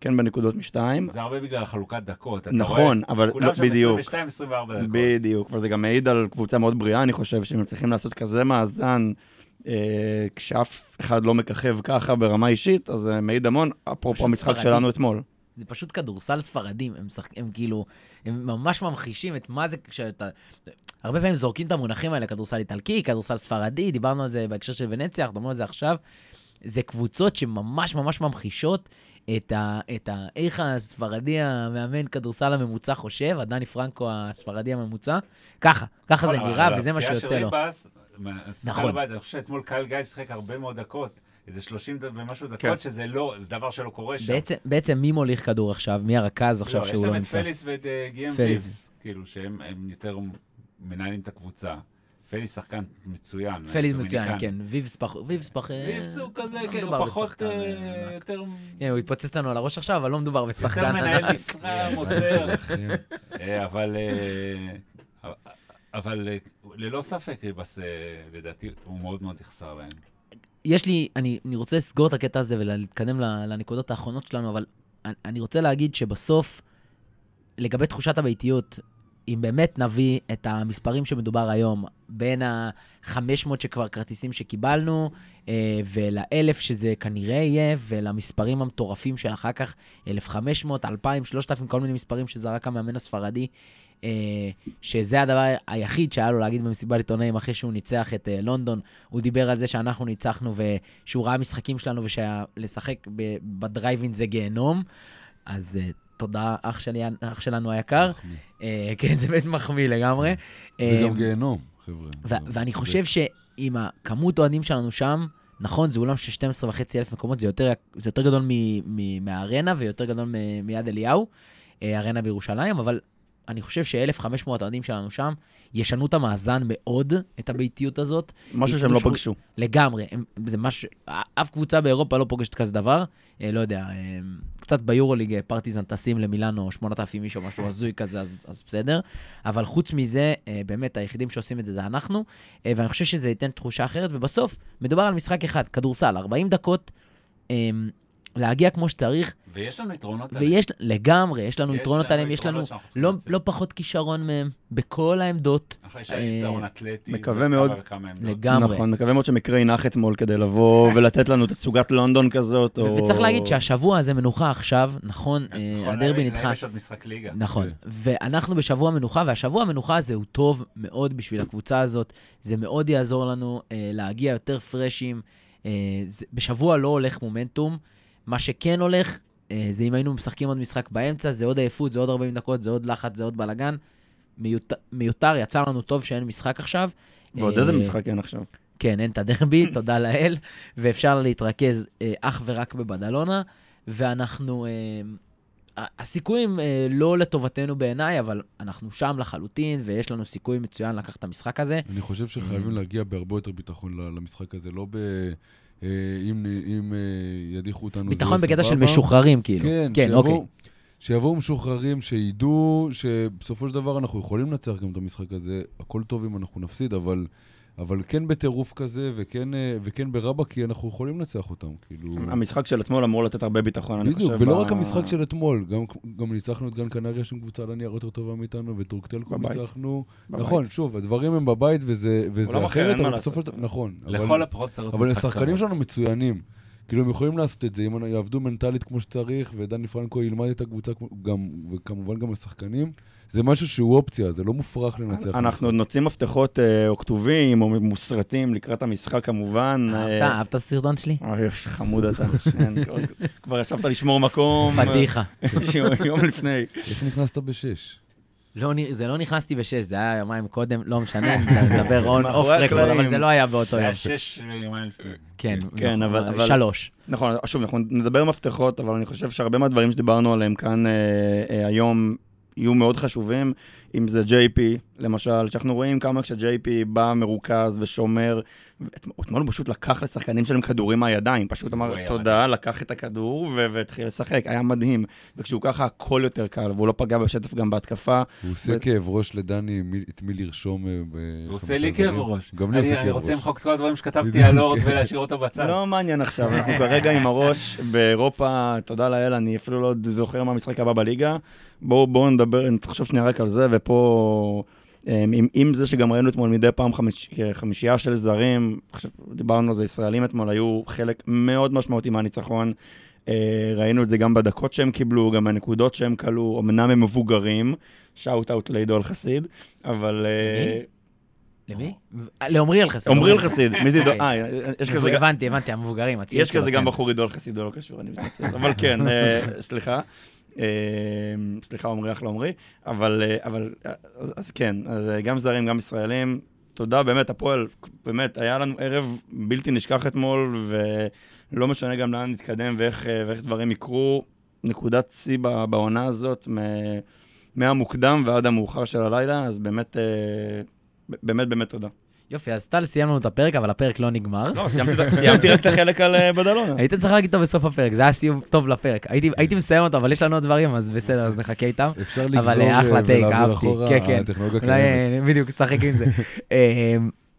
כן בנקודות משתיים. זה הרבה בגלל חלוקת דקות. אתה נכון, רואה, אבל לא, כולם שם בדיוק. 22-24 דקות. בדיוק, וזה גם מעיד על קבוצה מאוד בריאה, אני חושב, שהם צריכים לעשות כזה מאזן, אה, כשאף אחד לא מככב ככה ברמה אישית, אז זה מעיד המון, אפרופו המשחק. שלנו אתמול. זה פשוט כדורסל ספרדים, הם, שחק... הם כאילו, הם ממש ממחישים את מה זה כשאתה... הרבה פעמים זורקים את המונחים האלה, כדורסל איטלקי, כדורסל ספרדי, דיברנו על זה בהקשר של ונציה, אנחנו מדברים על זה עכשיו. זה קבוצות שממש ממש ממחישות את, ה... את ה... איך הספרדי המאמן כדורסל הממוצע חושב, הדני פרנקו הספרדי הממוצע, ככה, ככה זה נכון, נראה וזה מה שיוצא לו. נכון. הבית, אני חושב שאתמול קהל גיא שיחק הרבה מאוד דקות. איזה 30 ד- ומשהו כן. דקות, שזה לא, זה דבר שלא קורה שם. בעצם, בעצם מי מוליך כדור עכשיו? מי הרכז עכשיו שהוא לא יש נמצא? להם את פליס ואת אה, גיאם פליס. ויבס, כאילו, שהם הם יותר מנהלים את הקבוצה. פליס שחקן מצוין. פליס דומיניקן. מצוין, כן. ויבס פח... ויבס פח... ויבס הוא כזה, לא כן, הוא פחות, אה, אה, ענק. יותר כן, הוא התפוצץ לנו על הראש עכשיו, אבל לא מדובר בשחקן יותר מנהל ענק. משרה, מוסר. כן. אה, אבל אה, אבל אה, ללא ספק ריבס, אה, לדעתי, הוא מאוד מאוד יחסר להם. יש לי, אני, אני רוצה לסגור את הקטע הזה ולהתקדם לנקודות האחרונות שלנו, אבל אני, אני רוצה להגיד שבסוף, לגבי תחושת הביתיות, אם באמת נביא את המספרים שמדובר היום, בין ה-500 שכבר כרטיסים שקיבלנו, אה, ול-1,000 שזה כנראה יהיה, ולמספרים המטורפים של אחר כך, 1,500, 2,000, 3,000, כל מיני מספרים שזרק המאמן הספרדי, שזה הדבר היחיד שהיה לו להגיד במסיבת עיתונאים אחרי שהוא ניצח את אה, לונדון. הוא דיבר על זה שאנחנו ניצחנו ושהוא ראה משחקים שלנו ושלשחק בדרייבין זה גיהנום. אז uh, תודה, אח, שלי, אח שלנו היקר. Uh, כן, זה באמת מחמיא לגמרי. זה אה, גם גיהנום, חבר'ה. ואני חושב שעם הכמות אוהדים שלנו שם, נכון, זה אולם של 12 וחצי אלף מקומות, זה יותר, זה יותר גדול מ- מ- מהארנה ויותר גדול מ- מיד אליהו, אה, ארנה בירושלים, אבל אני חושב ש-1,500 אוהדים שלנו שם ישנו את המאזן מאוד, את הביתיות הזאת. משהו שהם לא שהוא- פגשו. לגמרי, הם, זה משהו, אף קבוצה באירופה לא פוגשת כזה דבר. אה, לא יודע, אה, קצת ביורוליג אה, פרטיזן טסים למילאנו 8,000 איש או משהו הזוי כזה, אז, אז בסדר. אבל חוץ מזה, אה, באמת, היחידים שעושים את זה זה אנחנו, אה, ואני חושב שזה ייתן תחושה אחרת, ובסוף, מדובר על משחק אחד, כדורסל, 40 דקות, אה, להגיע כמו שצריך, ויש לנו יתרונות עליהם. ויש, לגמרי, יש לנו יש יתרונות עליהם, יש לנו לא. לא פחות כישרון מהם בכל העמדות, אחרי אה, שהיתרון אתלטי. מקווה מאוד. לגמרי. נכון, מקווה מאוד שמקרה ינח אתמול כדי לבוא (laughs) ולתת לנו תצוגת לונדון כזאת, או... וצריך להגיד שהשבוע הזה מנוחה עכשיו, נכון, אה, נכון, הדרבי להם- נדחה. להם יש עוד משחק ליגה. נכון, כן. ואנחנו בשבוע מנוחה, והשבוע המנוחה הזה הוא טוב מאוד בשביל הקבוצה הזאת. זה מאוד יעזור לנו אה, להגיע יותר פרשים. אה, בשבוע לא הולך מומנטום. מה שכן הולך, אה, זה אם היינו משחקים עוד משחק באמצע, זה עוד עייפות, זה עוד 40 דקות, זה עוד לחץ, זה עוד בלאגן. מיותר, מיותר, יצא לנו טוב שאין משחק עכשיו. ועוד אה, איזה משחק אין עכשיו. כן, אין את הדרבי, (laughs) תודה לאל, ואפשר להתרכז אה, אך ורק בבדלונה, ואנחנו... אה, הסיכויים אה, לא לטובתנו בעיניי, אבל אנחנו שם לחלוטין, ויש לנו סיכוי מצוין לקחת את המשחק הזה. אני חושב. שחייבים להגיע בהרבה יותר ביטחון למשחק הזה, לא ב... אה, אם אם, אה, ידיחו אותנו ביטחון בקטע של. משוחררים, כאילו. כן, כן, שיבואו- אוקיי. שיבואו משוחררים, שידעו שבסופו של דבר אנחנו יכולים לנצח גם את המשחק הזה, הכל טוב אם אנחנו נפסיד, אבל, אבל כן בטירוף כזה, וכן, אה, וכן ברבא, כי אנחנו יכולים לנצח אותם, כאילו... המשחק של אתמול אמור לתת הרבה ביטחון, אני חושב. בדיוק, ולא ב- רק המשחק של אתמול, גם, גם ניצחנו את גן קנריה, שהם קבוצה על הנייר יותר טובה מאיתנו, וטורקטלקו בבית. ניצחנו. בבית. נכון, שוב, הדברים הם בבית, וזה, וזה אחרת, אבל בסופו של. דבר, נכון. לכל הפחות צריך להיות אבל משחק השחקנים. שלנו מצוינים. כאילו, הם יכולים לעשות את זה, אם הם יעבדו מנטלית כמו שצריך, ודני פרנקו ילמד את הקבוצה, גם, וכמובן גם השחקנים, זה משהו שהוא אופציה, זה לא מופרך לנצח. אנחנו עוד נוציא מפתחות אה, או כתובים או מוסרטים לקראת המשחק כמובן. אהבת? אה, אהבת את הסרטון שלי? אוי, איזה חמוד אתה. כן, כבר- ישבת לשמור מקום. (laughs) פדיחה. אה, (laughs) יום לפני. איך נכנסת בשש? לא, זה לא נכנסתי בשש, זה היה יומיים קודם, לא משנה, (laughs) נדבר און אוף רקורד, אבל. זה לא היה באותו זה יום. היה שש יומיים לפני. כן, כן, נכון, אבל- אבל- שלוש. נכון, שוב, אנחנו נדבר מפתחות, אבל אני חושב שהרבה מהדברים שדיברנו עליהם כאן אה, אה, היום יהיו מאוד חשובים, אם זה JP, למשל, שאנחנו רואים כמה כש-JP בא מרוכז ושומר, אתמול הוא פשוט לקח לשחקנים שלהם כדורים מהידיים, פשוט אמר תודה, לקח את הכדור ו- והתחיל לשחק, היה מדהים. וכשהוא ככה, הכל יותר קל, והוא לא פגע בשטף גם בהתקפה. הוא עושה ו- כאב ראש לדני את מי לרשום אה, ב... הוא עושה לי כאב ראש. גם לי עושה אני- אני כאב רוצה ראש. למחוק את כל הדברים שכתבתי על אורד ולהשאיר אותו בצד. לא מעניין עכשיו, אנחנו כרגע עם הראש באירופה, תודה לאל, אני אפילו לא זוכר מה המשחק הבא בליגה. בואו בואו נדבר, נחשוב שנייה רק על זה, ופה, עם, עם זה שגם ראינו אתמול מדי פעם חמיש, חמישייה של זרים, עכשיו דיברנו על זה, ישראלים אתמול היו חלק מאוד משמעותי מהניצחון. אה, ראינו את זה גם בדקות שהם קיבלו, גם בנקודות שהם כלו, אמנם הם מבוגרים, שאוט אאוט לעידו אל-חסיד, אבל... אה, למי? לעומרי אלחסיד. עמרי אל-חסיד, מי זה עידו? (laughs) אה, יש כזה... הבנתי, הבנתי, המבוגרים, יש כזה גם כן. בחור עידו חסיד, זה לא קשור, אני מתנצל. אבל כן, אה, סליחה. אה, סליחה, עמרי, אחלה עמרי. אבל, אה, אבל, אה, אז אז כן, אז אה, גם זרים, גם ישראלים. תודה, באמת, הפועל, באמת, היה לנו ערב בלתי נשכח אתמול, ולא משנה גם לאן נתקדם ואיך, ואיך דברים יקרו. נקודת שיא בעונה הזאת, מהמוקדם ועד המאוחר של הלילה, אז באמת, אה, ב- באמת, באמת תודה. יופי, אז טל, סיימנו את הפרק, אבל הפרק לא נגמר. לא, (laughs) סיימתי רק את החלק על אה, בדלונה. היית צריך להגיד אותו בסוף הפרק, זה היה סיום טוב לפרק. הייתי מסיים אותו, אבל יש לנו עוד דברים, אז בסדר, אז נחכה איתם. אפשר לגזור אבל, אה, אחלה אה, ולהעביר. אחורה, כן, כן. הטכנולוגיה קיימת. בדיוק, שחק עם זה. (laughs)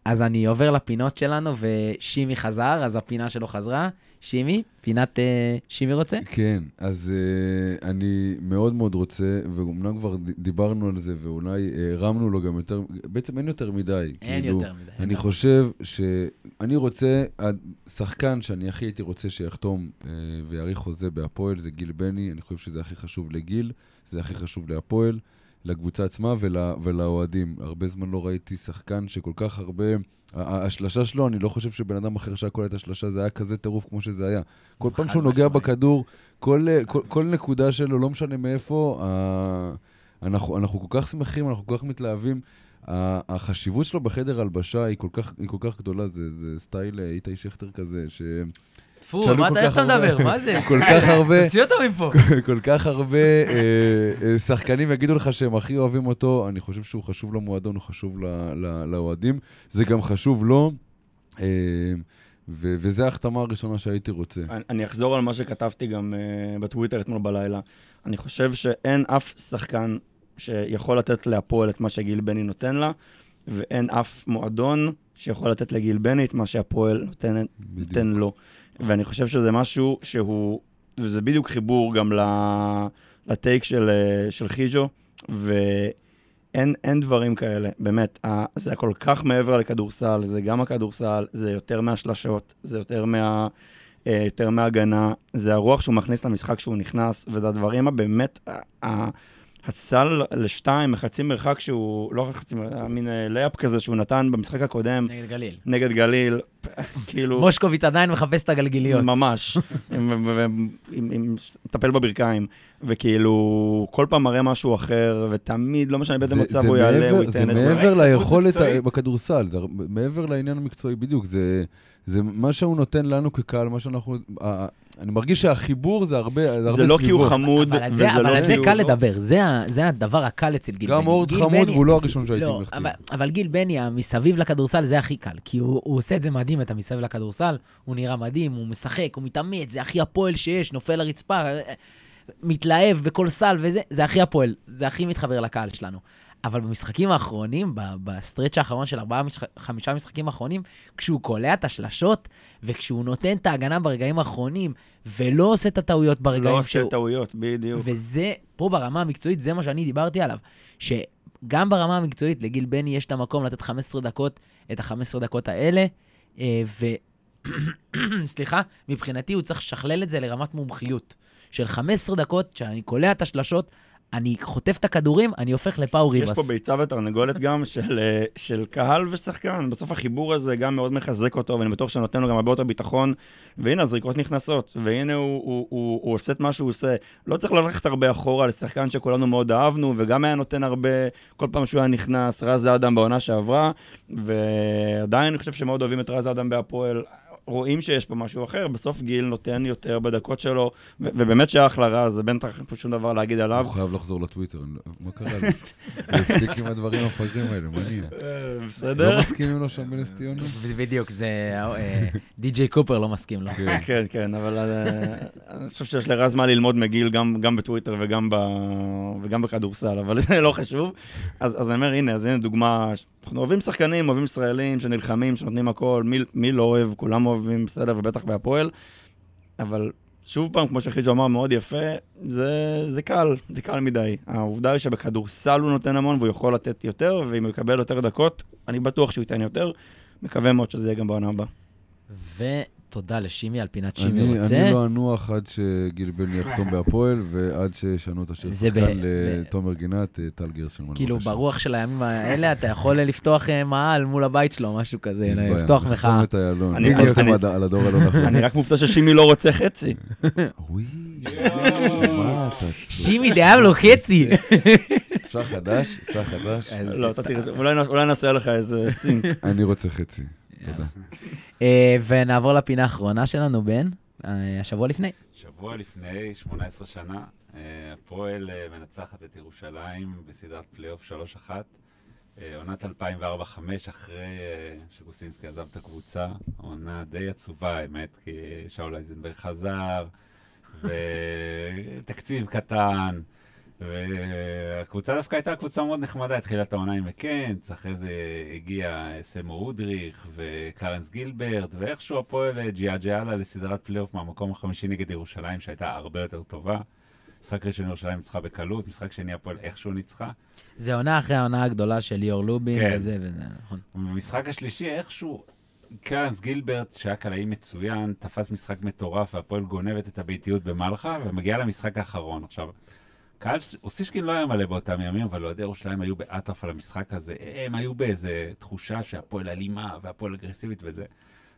אז אני עובר לפינות שלנו, ושימי חזר, אז הפינה שלו חזרה. שימי, פינת אה, שימי רוצה? כן, אז uh, אני מאוד מאוד רוצה, ואומנם כבר דיברנו על זה, ואולי הרמנו לו גם יותר, בעצם אין יותר מדי. אין כאילו, יותר מדי. אני חושב שאני רוצה, השחקן שאני הכי הייתי רוצה שיחתום uh, ויאריך חוזה בהפועל זה גיל בני, אני חושב שזה הכי חשוב לגיל, זה הכי חשוב להפועל, לקבוצה עצמה ול, ולאוהדים. הרבה זמן לא ראיתי שחקן שכל כך הרבה... השלשה שלו, אני לא חושב שבן אדם אחר שהיה קולט השלשה, זה היה כזה טירוף כמו שזה היה. כל פעם שהוא נוגע. בכדור, כל, כל, כל נקודה שלו, לא משנה מאיפה, אנחנו, אנחנו כל כך שמחים, אנחנו כל כך מתלהבים. החשיבות שלו בחדר הלבשה היא כל כך, היא כל כך גדולה, זה, זה סטייל אה, איתי שכטר כזה, ש... שאלו מה אתה, איך אתה מדבר? מה זה? (laughs) כל כך הרבה, (laughs) תוציא אותו מפה. (laughs) כל כך הרבה אה, אה, שחקנים יגידו לך שהם הכי אוהבים אותו, אני חושב שהוא חשוב למועדון, הוא חשוב לאוהדים, זה גם חשוב לו, אה, ו- וזו ההחתמה הראשונה שהייתי רוצה. אני- אני אחזור על מה שכתבתי גם uh, בטוויטר אתמול בלילה. אני חושב שאין אף שחקן שיכול לתת להפועל את מה שגיל בני נותן לה, ואין אף מועדון שיכול לתת לגיל בני את מה שהפועל נותן. נותן לו. ואני חושב שזה משהו שהוא, וזה בדיוק חיבור גם ל take של, אה, של חיג'ו, ואין אין דברים כאלה, באמת. זה הכל כך מעבר לכדורסל, זה גם הכדורסל, זה יותר מהשלשות, זה יותר מה... אה, יותר מהגנה, זה הרוח שהוא מכניס למשחק כשהוא נכנס, וזה הדברים הבאמת, הסל לשתיים, חצי מרחק שהוא, לא חצי מרחק, מין layup כזה שהוא נתן במשחק הקודם נגד גליל. נגד גליל, (laughs) כאילו, מושקוביץ עדיין מחפש את הגלגיליות. ממש, (laughs) מטפל בברכיים, וכאילו, כל פעם מראה משהו אחר, ותמיד, לא משנה באיזה זה- מצב זה הוא יעלה, מעבר- הוא ייתן זה את זה. מעבר ראית ליכולת בכדורסל, זה מעבר לעניין המקצועי בדיוק, זה... זה מה שהוא נותן לנו כקהל, מה שאנחנו... אני מרגיש שהחיבור זה הרבה זה הרבה זה לא כי הוא סביבו. חמוד, אבל על וזה זה, אבל לא על כי זה הוא... קל לדבר, זה זה הדבר הקל אצל גיל בני. גם אורד חמוד, בני- והוא לא הראשון שהייתי לא, מחתים. אבל, אבל גיל בני, המסביב לכדורסל, זה הכי קל. כי הוא, הוא עושה את זה מדהים, את המסביב לכדורסל, הוא נראה מדהים, הוא משחק, הוא מתאמץ, זה הכי הפועל שיש, נופל לרצפה, מתלהב בכל סל וזה, זה הכי הפועל, זה הכי מתחבר לקהל שלנו. אבל במשחקים האחרונים, ב stretch האחרון של ארבעה. חמישה משחקים האחרונים, כשהוא קולע את השלשות, וכשהוא נותן את ההגנה ברגעים האחרונים, ולא עושה את הטעויות ברגעים לא עושה שהוא... טעויות, בדיוק. וזה, פה ברמה המקצועית, זה מה שאני דיברתי עליו. שגם ברמה המקצועית, לגיל בני יש את המקום לתת 15 דקות, את ה-15 דקות האלה, אה, ו... (clears throat) סליחה, מבחינתי הוא צריך לשכלל את זה לרמת מומחיות. של 15 דקות, שאני קולע את השלשות, אני חוטף את הכדורים, אני הופך לפאו יש ריבס. פה ביצה ותרנגולת גם של, אה, של קהל ושחקן. בסוף החיבור הזה גם מאוד מחזק אותו, ואני בטוח שנותן לו גם הרבה יותר ביטחון. והנה, הזריקות נכנסות, והנה הוא, הוא, הוא, הוא עושה את מה שהוא עושה. לא צריך ללכת הרבה אחורה לשחקן שכולנו מאוד אהבנו, וגם היה נותן הרבה, כל פעם שהוא היה נכנס, רז אדם בעונה שעברה, ועדיין אני חושב שמאוד אוהבים את רז אדם בהפועל. רואים שיש פה משהו אחר, בסוף גיל נותן יותר בדקות שלו, ו- ובאמת שהיה אחלה רע, זה בטח אין פה שום דבר להגיד עליו. הוא חייב לחזור לטוויטר, לא- מה קרה לי? הוא הפסיק עם הדברים המפגרים האלה, מה נהיה? אה, לא בסדר? מסכימים לו שם בנס ציונה? בדיוק, זה אה, די.ג'יי קופר לא מסכים לו. (laughs) כן. כן, אבל אה, אני חושב שיש לרז מה ללמוד מגיל גם, גם בטוויטר וגם, ב, וגם בכדורסל, אבל (laughs) זה לא חשוב. אז, אז אני אומר, הנה, אז הנה דוגמה, אנחנו אוהבים שחקנים, אוהבים ישראלים שנלחמים, שנותנים הכל, מי, מי לא אוהב, כולם אוהבים, בסדר, ובטח בהפועל, אבל שוב פעם, כמו שחיג'ו אמר מאוד יפה, זה, זה קל, זה קל מדי. העובדה היא שבכדורסל הוא נותן המון והוא יכול לתת יותר, ואם הוא יקבל יותר דקות, אני בטוח שהוא ייתן יותר. מקווה מאוד שזה יהיה גם בעונה הבאה. ותודה לשימי על פינת שימי אני רוצה. אני לא אנוח עד שגיל בני יחתום (laughs) בהפועל, ועד שישנו את ב- שחקן ב- לתומר גינת, אה, טל גרשלמן. כאילו, בבקשה. ברוח של הימים האלה, אתה יכול לפתוח אה, מאהל מול הבית שלו, משהו כזה, אין בעיה, לפתוח נחסום מחאה. את איילון. על הדור הלא נכון. אני רק מופתע ששימי לא רוצה חצי. (laughs) שימי דאב לו חצי. (laughs) אפשר חדש? אפשר חדש? לא, אתה תראה, אולי נעשה לך איזה סינק. אני רוצה חצי. תודה. אה, ונעבור לפינה האחרונה שלנו, בן, אה, השבוע לפני. שבוע לפני, 18 שנה, אה, הפועל מנצחת את ירושלים בסדרת פלייאוף 3-1. אה, עונת 2004-2005, אחרי שגוסינסקי עזב את הקבוצה, עונה די עצובה, האמת, כי שאול אייזנברג חזר, (laughs) ותקציב קטן, והקבוצה דווקא הייתה קבוצה מאוד נחמדה, התחילה את העונה עם מקנץ, אחרי זה הגיע סמו אודריך וקלרנס גילברט, ואיכשהו הפועל אה, ג'יאג'ה לה לסדרת פלייאוף מהמקום החמישי נגד ירושלים, שהייתה הרבה יותר טובה. משחק ראשון ירושלים ניצחה בקלות, משחק שני הפועל איכשהו ניצחה. זה עונה אחרי העונה הגדולה של ליאור לובין כן. וזה וזה, נכון. במשחק השלישי איכשהו, קלרנס גילברט, שהיה קלעי מצוין, תפס משחק מטורף, והפועל גונבת את הביתיות במלחה, ומגיעה למשחק האחרון. עכשיו, קהל, אוסישקין לא היה מלא באותם ימים, אבל אוהדי ירושלים היו באטרף על המשחק הזה. הם היו באיזה תחושה שהפועל אלימה והפועל אגרסיבית וזה.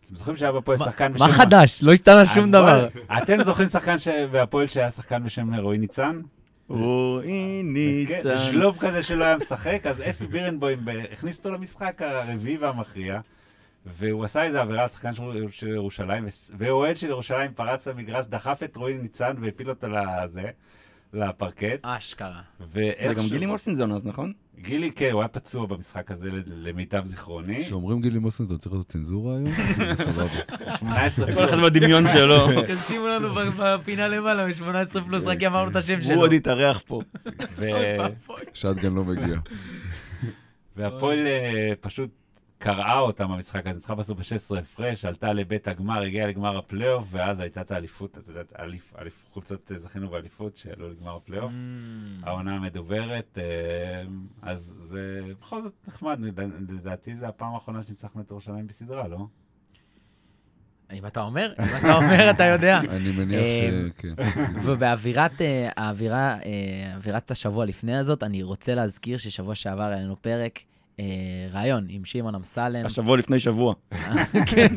אתם זוכרים שהיה בפועל שחקן בשם... מה חדש? לא השתנה שום דבר. אתם זוכרים שחקן ש... בהפועל שהיה שחקן בשם רועי ניצן? רועי כן, ניצן. שלוב כזה שלא היה משחק, אז אפי בירנבוים הכניס אותו למשחק הרביעי והמכריע, והוא עשה איזה עבירה על שחקן של- של ירושלים, ואוהד של ירושלים פרץ למגרש, דחף את רועי ניצן והפיל אותו לזה, לפרקט. אשכרה. זה. גם גילי מוסינזון אז, נכון? גילי, כן, הוא היה פצוע במשחק הזה למיטב זיכרוני. כשאומרים גילי מוסנזון, צריך לעשות צנזורה היום? (laughs) סבבה. 18 כל אחד בדמיון שלו. (laughs) שימו לנו בפינה למעלה, מ-18 פלוס, רק אמרנו את השם הוא עוד יתארח פה. שטגן לא מגיע. והפועל אה, פשוט קרעה אותם במשחק הזה, ניצחה בסוף ב-16 הפרש, עלתה לבית הגמר, הגיעה לגמר הפלייאוף, ואז הייתה את האליפות, את יודעת, אליפ- אליפ- חולצות אה, זכינו באליפות שעלו לגמר הפלייאוף. Mm. העונה המדוברת, אה, אז זה בכל זאת נחמד, לד- לדעתי זה הפעם האחרונה שניצחנו את ירושלים בסדרה, לא? אם אתה אומר, אם אתה אומר, אתה יודע. (laughs) אני מניח אה, שכן. (laughs) ובאווירת האווירה, אווירת השבוע לפני הזאת, אני רוצה להזכיר ששבוע שעבר היה לנו פרק, ראיון עם שמעון אמסלם. השבוע לפני שבוע. (laughs) כן.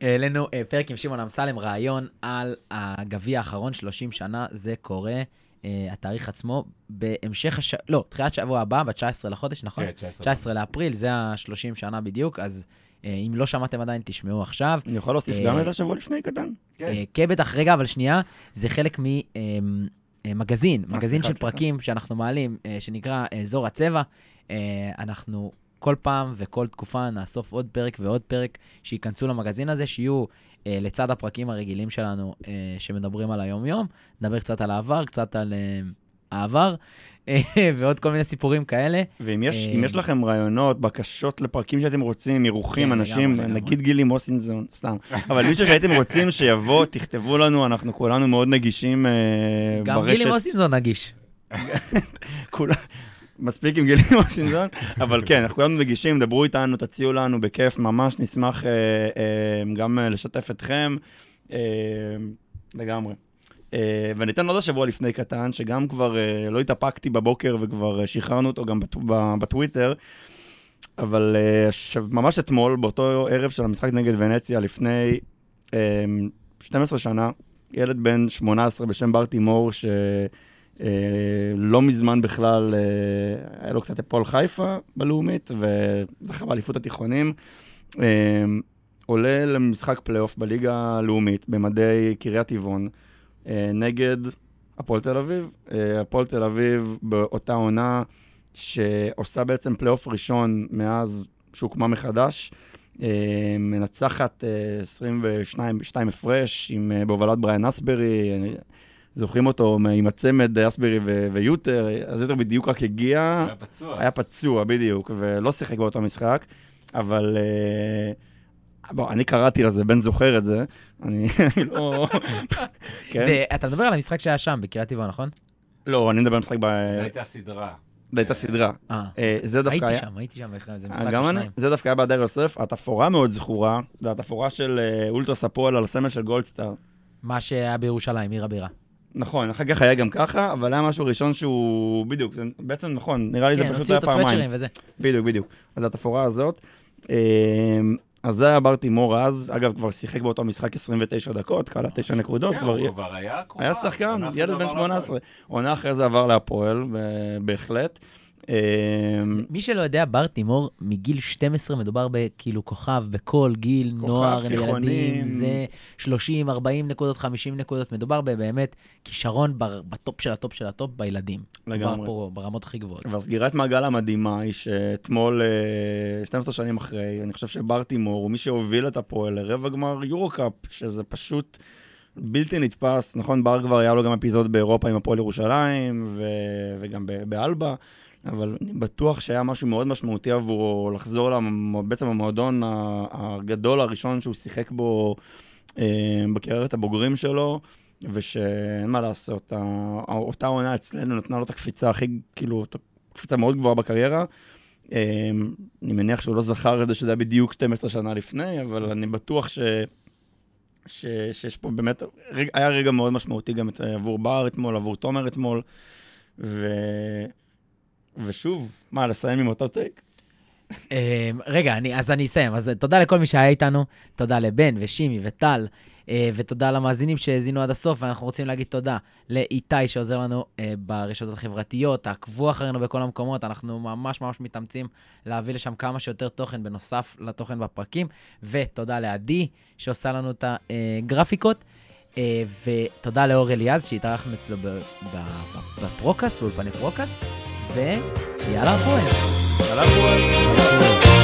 העלינו אה, פרק עם שמעון אמסלם, ראיון על הגביע האחרון, 30 שנה, זה קורה. אה, התאריך עצמו בהמשך הש... לא, תחילת שבוע הבא, ב-19 לחודש, נכון? כן, 19. 19 לאפריל, זה ה-30 שנה בדיוק, אז אה, אם לא שמעתם עדיין, תשמעו עכשיו. אני יכול להוסיף אה, גם את השבוע לפני קטן? כן. אה, כן, בטח, רגע, אבל שנייה, זה חלק ממגזין, אה, מגזין של פרקים שאנחנו מעלים, אה, שנקרא אה, אזור הצבע. אה, אנחנו כל פעם וכל תקופה נאסוף עוד פרק ועוד פרק שייכנסו למגזין הזה, שיהיו אה, לצד הפרקים הרגילים שלנו אה, שמדברים על היום-יום. נדבר קצת על העבר, קצת על אה, העבר, אה, (laughs) ועוד כל מיני סיפורים כאלה. ואם יש, אה, יש לכם רעיונות, בקשות לפרקים שאתם רוצים, אירוחים, כן, אנשים, לגמרי, לגמרי. נגיד גילי מוסינזון, סתם. אבל מישהו שהייתם רוצים שיבוא, (laughs) תכתבו לנו, אנחנו כולנו מאוד נגישים אה, גם ברשת. גילי מוסינזון נגיש. (laughs) מספיק עם גילי מוסינזון, (laughs) אבל כן, אנחנו כולנו נגישים, דברו איתנו, תציעו לנו, בכיף, ממש נשמח אה, אה, גם אה, לשתף אתכם, אה, לגמרי. אה, וניתן עוד השבוע לפני קטן, שגם כבר אה, לא התאפקתי בבוקר וכבר שחררנו אותו גם בטו- בטוויטר, אבל ממש אתמול, באותו ערב של המשחק נגד ונציה, לפני אה, 12 שנה, ילד בן 18 בשם בר תימור, ש... אה, לא מזמן בכלל, אה, היה לו קצת הפועל חיפה בלאומית, וזכה באליפות התיכונים. אה, עולה למשחק פלייאוף בליגה הלאומית במדי קריית טבעון נגד הפועל תל אביב. הפועל תל אביב באותה עונה שעושה בעצם פלייאוף ראשון מאז שהוקמה מחדש. מנצחת אה, 22 הפרש עם, בהובלת בריאן אסברי, זוכרים אותו עם הצמד אסברי ו- ויוטר, אז יוטר בדיוק רק הגיע, היה פצוע. היה פצוע בדיוק, ולא שיחק באותו משחק, אבל... אה, בוא, אני קראתי לזה, בן זוכר את זה, אני (laughs) לא... כן? זה- אתה מדבר על המשחק שהיה שם, בקריית טבעון, נכון? לא, אני מדבר על משחק ב... זו הייתה סדרה. הייתה סדרה. אה. אה, זה דווקא הייתי היה... שם, הייתי שם, זה אה, משחק גם אני, בשניים. זה דווקא היה בהדר יוסף, התפאורה מאוד זכורה, זה התפאורה של אה, אולטרס הפועל על הסמל של גולדסטאר. מה שהיה בירושלים, עיר הבירה. נכון, אחר כך היה גם ככה, אבל היה משהו ראשון שהוא, בדיוק, זה בעצם נכון, נראה לי זה כן, פשוט הוציאו היה את פעמיים. הסוואצ'רים וזה. בדיוק, בדיוק. אז התפאורה הזאת. אה, אז זה היה בר תימור אז, אגב, כבר שיחק באותו משחק 29 דקות, קלע 9 נקודות, כן, כבר הוא כבר היה. היה שחקן, ילד זה בן עבר 18. עונה אחרי זה עבר להפועל, בהחלט. אה, מי שלא יודע, בר תימור, מגיל 12 מדובר בכאילו כוכב בכל גיל, כוכב, נוער, תיכונים. ילדים, זה 30, 40 נקודות, 50 נקודות, מדובר באמת כישרון בר- בטופ של הטופ של הטופ בילדים. לגמרי. מדובר פה ברמות הכי גבוהות. והסגירת מעגל המדהימה היא שאתמול, אה, 12 שנים אחרי, אני חושב שבר תימור הוא מי שהוביל את הפועל לרבע גמר יורו-קאפ, שזה פשוט בלתי נתפס. נכון, בר כבר היה לו גם אפיזוד באירופה עם הפועל ירושלים, ו- וגם באלבה, אבל אני בטוח שהיה משהו מאוד משמעותי עבורו לחזור למ- בעצם המועדון ה- הגדול הראשון שהוא שיחק בו אה, בקריירת הבוגרים שלו. ושאין מה לעשות, אותה עונה אצלנו נתנה לו את הקפיצה הכי, כאילו, את קפיצה מאוד גבוהה בקריירה. אמ, אני מניח שהוא לא זכר את זה שזה היה בדיוק 12 שנה לפני, אבל אני בטוח ש... ש... שיש פה באמת, רגע, היה רגע מאוד משמעותי גם עבור בר אתמול, עבור תומר אתמול, ו... ושוב, מה, לסיים עם אותו טייק? אה, רגע, אני, אז אני אסיים. אז תודה לכל מי שהיה איתנו, תודה לבן ושימי וטל, אה, ותודה למאזינים שהאזינו עד הסוף, ואנחנו רוצים להגיד תודה לאיתי שעוזר לנו אה, ברשתות החברתיות, תעקבו אחרינו בכל המקומות, אנחנו ממש ממש מתאמצים להביא לשם כמה שיותר תוכן בנוסף לתוכן בפרקים, ותודה לעדי שעושה לנו את הגרפיקות. אה, ותודה לאור אליעז שהתארחנו אצלו בפרוקאסט, באולפני פרוקאסט, ויאללה הפועל. יאללה, הפועל.